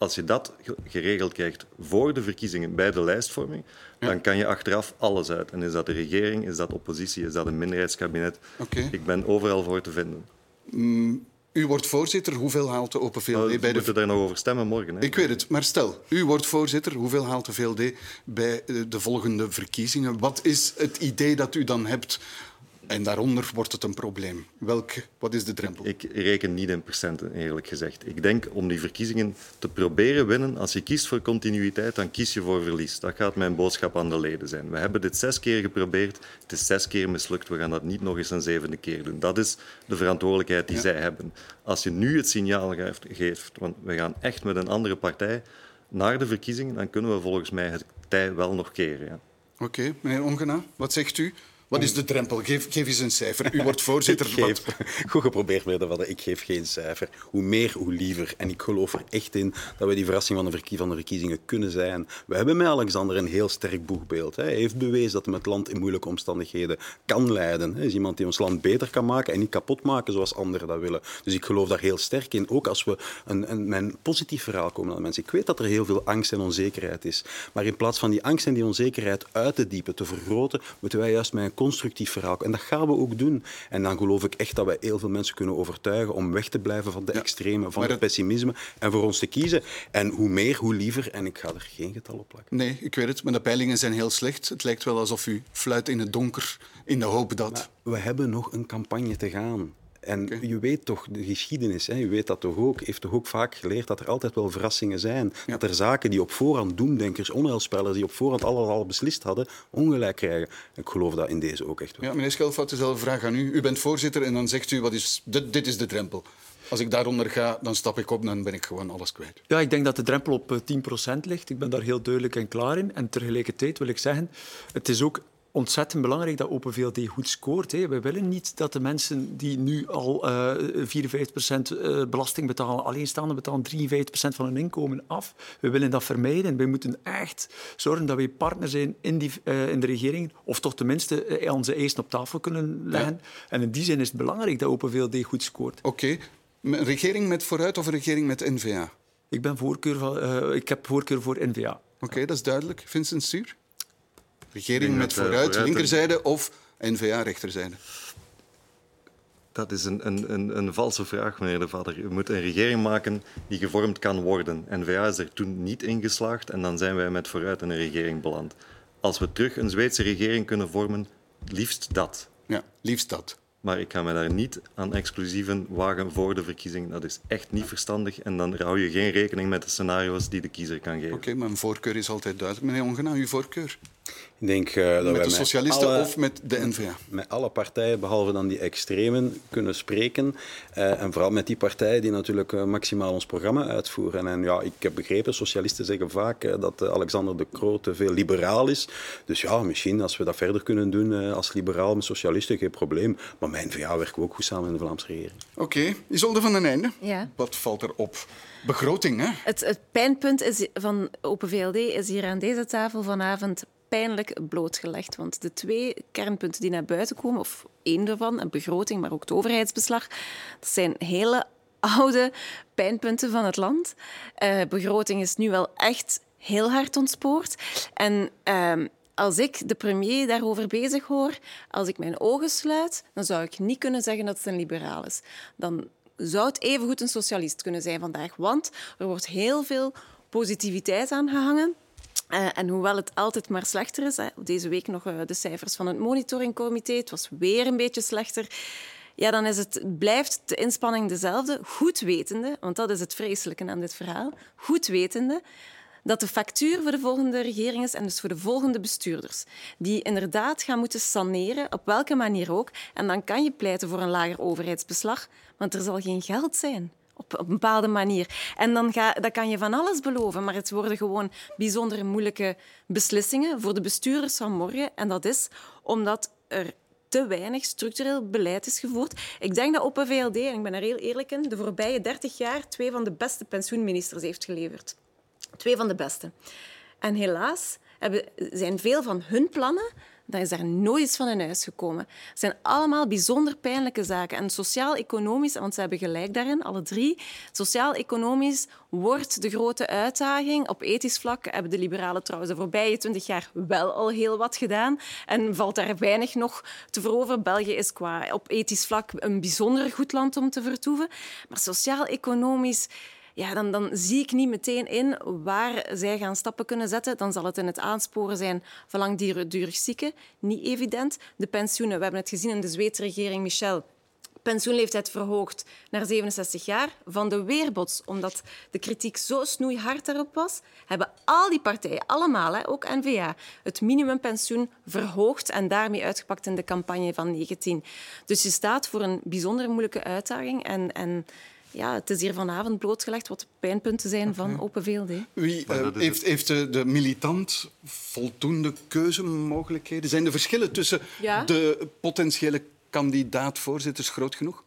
Als je dat geregeld krijgt voor de verkiezingen bij de lijstvorming, dan kan je achteraf alles uit. En is dat de regering, is dat oppositie, is dat een minderheidskabinet? Okay. Ik ben overal voor te vinden. Mm, u wordt voorzitter. Hoeveel haalt de Open VLD nou, bij de... We moeten daar nog over stemmen morgen. Hè? Ik weet het, maar stel, u wordt voorzitter. Hoeveel haalt de VLD bij eh, de volgende verkiezingen? Wat is het idee dat u dan hebt en daaronder wordt het een probleem. Welk, wat is de drempel? Ik reken niet in procenten, eerlijk gezegd. Ik denk om die verkiezingen te proberen winnen, als je kiest voor continuïteit, dan kies je voor verlies. Dat gaat mijn boodschap aan de leden zijn. We hebben dit zes keer geprobeerd. Het is zes keer mislukt. We gaan dat niet nog eens een zevende keer doen. Dat is de verantwoordelijkheid die ja. zij hebben. Als je nu het signaal geeft, want we gaan echt met een andere partij naar de verkiezingen, dan kunnen we volgens mij het tij wel nog keren. Ja. Oké, okay, meneer Ongena, wat zegt u? Wat is de drempel? Geef, geef eens een cijfer. U wordt voorzitter. geef, goed geprobeerd, meneer. Ik geef geen cijfer. Hoe meer, hoe liever. En ik geloof er echt in dat we die verrassing van de, verkie van de verkiezingen kunnen zijn. We hebben met Alexander een heel sterk boegbeeld. Hij heeft bewezen dat hij het land in moeilijke omstandigheden kan leiden. Hij is iemand die ons land beter kan maken en niet kapot maken zoals anderen dat willen. Dus ik geloof daar heel sterk in. Ook als we een, een, mijn positief verhaal komen aan mensen. Ik weet dat er heel veel angst en onzekerheid is. Maar in plaats van die angst en die onzekerheid uit te diepen, te vergroten, moeten wij juist met een constructief verhaal. En dat gaan we ook doen. En dan geloof ik echt dat wij heel veel mensen kunnen overtuigen om weg te blijven van de ja, extreme, van het pessimisme en voor ons te kiezen. En hoe meer, hoe liever. En ik ga er geen getal op plakken. Nee, ik weet het, maar de peilingen zijn heel slecht. Het lijkt wel alsof u fluit in het donker in de hoop dat... Maar we hebben nog een campagne te gaan. En okay. je weet toch, de geschiedenis, hè, je weet dat toch ook, heeft toch ook vaak geleerd dat er altijd wel verrassingen zijn. Ja. Dat er zaken die op voorhand doemdenkers, onheilspellers, die op voorhand alles al beslist hadden, ongelijk krijgen. Ik geloof dat in deze ook echt wel. Ja, meneer Schelfout, dezelfde vraag aan u. U bent voorzitter en dan zegt u, wat is, dit, dit is de drempel. Als ik daaronder ga, dan stap ik op en dan ben ik gewoon alles kwijt. Ja, ik denk dat de drempel op 10% ligt. Ik ben daar heel duidelijk en klaar in. En tegelijkertijd wil ik zeggen, het is ook ontzettend belangrijk dat Open VLD goed scoort. Hè. We willen niet dat de mensen die nu al uh, 54% belasting betalen, alleenstaande betalen 53% van hun inkomen af. We willen dat vermijden. We moeten echt zorgen dat we partner zijn in, die, uh, in de regering, of toch tenminste uh, onze eisen op tafel kunnen leggen. Ja. En in die zin is het belangrijk dat Open VLD goed scoort. Oké. Okay. Een regering met vooruit of een regering met N-VA? Ik, ben voorkeur van, ik heb voorkeur voor N-VA. Oké, okay, dat is duidelijk. Vincent Stuur? Regering met vooruit, vooruit linkerzijde of N-VA rechterzijde? Dat is een, een, een, een, valse vraag, meneer De Vader. U moet een regering maken die gevormd kan worden. N-VA is er toen niet in geslaagd en dan zijn wij met vooruit in een regering beland. Als we terug een Zweedse regering kunnen vormen, liefst dat. Ja, liefst dat. Maar ik ga me daar niet aan exclusieven wagen voor de verkiezingen. Dat is echt niet verstandig. En dan hou je geen rekening met de scenario's die de kiezer kan geven. Oké, okay, mijn voorkeur is altijd duidelijk. Meneer Ongena, uw voorkeur? Ik denk, uh, dat met wij de socialisten alle, of met de N-VA? Met alle partijen, behalve dan die extremen, kunnen spreken. Uh, en vooral met die partijen die natuurlijk uh, maximaal ons programma uitvoeren. En ja, ik heb begrepen, socialisten zeggen vaak dat Alexander de Croo te veel liberaal is. Dus ja, misschien als we dat verder kunnen doen als liberaal met socialisten, geen probleem. Maar met N-VA werken we ook goed samen in de Vlaamse regering. Oké, okay. Isolde van den Einde. Ja. Wat valt er op? Begroting, hè? Het, het pijnpunt is van Open VLD is hier aan deze tafel vanavond pijnlijk blootgelegd. Want de twee kernpunten die naar buiten komen, of één daarvan, een begroting, maar ook het overheidsbeslag, dat zijn hele oude pijnpunten van het land. Uh, begroting is nu wel echt heel hard ontspoord. En uh, als ik de premier daarover bezig hoor, als ik mijn ogen sluit, dan zou ik niet kunnen zeggen dat het een liberaal is. Dan zou het evengoed een socialist kunnen zijn vandaag. Want er wordt heel veel positiviteit aan gehangen. Uh, en hoewel het altijd maar slechter is, hè, deze week nog uh, de cijfers van het monitoringcomité, het was weer een beetje slechter, ja, dan is het, blijft de inspanning dezelfde, goed wetende, want dat is het vreselijke aan dit verhaal, goed wetende dat de factuur voor de volgende regering is en dus voor de volgende bestuurders, die inderdaad gaan moeten saneren, op welke manier ook. En dan kan je pleiten voor een lager overheidsbeslag, want er zal geen geld zijn op, een bepaalde manier. En dan, ga, kan je van alles beloven, maar het worden gewoon bijzonder moeilijke beslissingen voor de bestuurders van morgen. En dat is omdat er te weinig structureel beleid is gevoerd. Ik denk dat Open VLD, en ik ben er heel eerlijk in, de voorbije 30 jaar twee van de beste pensioenministers heeft geleverd. Twee van de beste. En helaas hebben, zijn veel van hun plannen dan is daar nooit iets van in huis gekomen. Het zijn allemaal bijzonder pijnlijke zaken. En sociaal-economisch, want ze hebben gelijk daarin, alle drie, sociaal-economisch wordt de grote uitdaging. Op ethisch vlak hebben de liberalen trouwens de voorbije twintig jaar wel al heel wat gedaan. En valt daar weinig nog te veroveren. België is qua op ethisch vlak een bijzonder goed land om te vertoeven. Maar sociaal-economisch ja, dan, dan zie ik niet meteen in waar zij gaan stappen kunnen zetten. Dan zal het in het aansporen zijn van langdurig zieken. Niet evident. De pensioenen, we hebben het gezien in de Zweedse regering Michel pensioenleeftijd verhoogd naar 67 jaar. Van de weerbots, omdat de kritiek zo snoeihard daarop was, hebben al die partijen, allemaal, ook N-VA, het minimumpensioen verhoogd en daarmee uitgepakt in de campagne van 19. Dus je staat voor een bijzonder moeilijke uitdaging en... en ja, het is hier vanavond blootgelegd wat de pijnpunten zijn van Open VLD. Wie uh, heeft, heeft de, de, militant voldoende keuzemogelijkheden? Zijn de verschillen tussen ja? de potentiële kandidaat-voorzitters groot genoeg?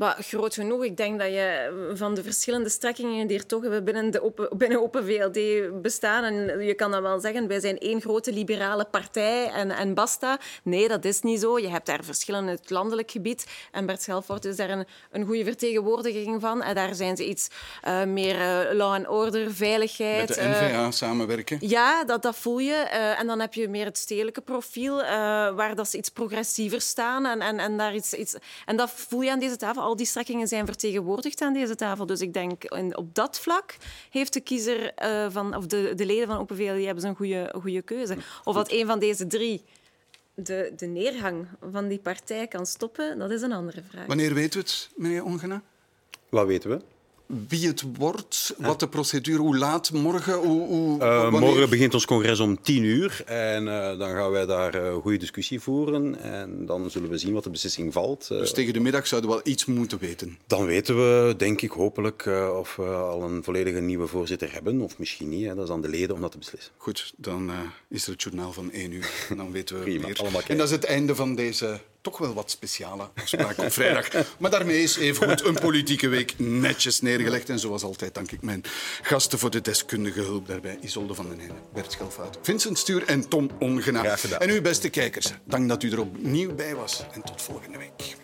Maar groot genoeg. Ik denk dat je van de verschillende strekkingen die er toch binnen, de open, binnen Open VLD bestaan. En je kan dan wel zeggen, wij zijn één grote liberale partij en, en basta. Nee, dat is niet zo. Je hebt daar verschillen in het landelijk gebied. En Bert Schelfort is daar een, een goede vertegenwoordiging van. En daar zijn ze iets uh, meer uh, law and order, veiligheid. Met de NVA uh, samenwerken? Ja, dat, dat voel je. en dan heb je meer het stedelijke profiel, waar dat ze iets progressiever staan. En, en, en, daar iets, iets, en dat voel je aan deze tafel al die strekkingen zijn vertegenwoordigd aan deze tafel. Dus ik denk, op dat vlak heeft de kiezer uh, van, of de, de leden van Open VLD hebben ze een goede, goede keuze. Of dat een van deze drie de, de neergang van die partij kan stoppen, dat is een andere vraag. Wanneer weten we het, meneer Ongena? Wat weten we? Wie het wordt, wat de procedure, hoe laat, morgen? Hoe, hoe, uh, morgen begint ons congres om tien uur en uh, dan gaan wij daar een uh, goede discussie voeren en dan zullen we zien wat de beslissing valt. dus tegen de middag zouden we wel iets moeten weten? Dan weten we, denk ik, hopelijk of we al een volledige nieuwe voorzitter hebben of misschien niet. Hè. Dat is aan de leden om dat te beslissen. Goed, dan is er het journaal van één uur en dan weten we Prima, meer. En dat is het einde van deze toch wel wat speciale afspraak op vrijdag. Maar daarmee is evengoed een politieke week netjes neergelegd. En zoals altijd dank ik mijn gasten voor de deskundige hulp daarbij. Isolde van den Heijden, Bert Schelfout, Vincent Stuur en Tom Ongena. En u beste kijkers, dank dat u er opnieuw bij was. En tot volgende week.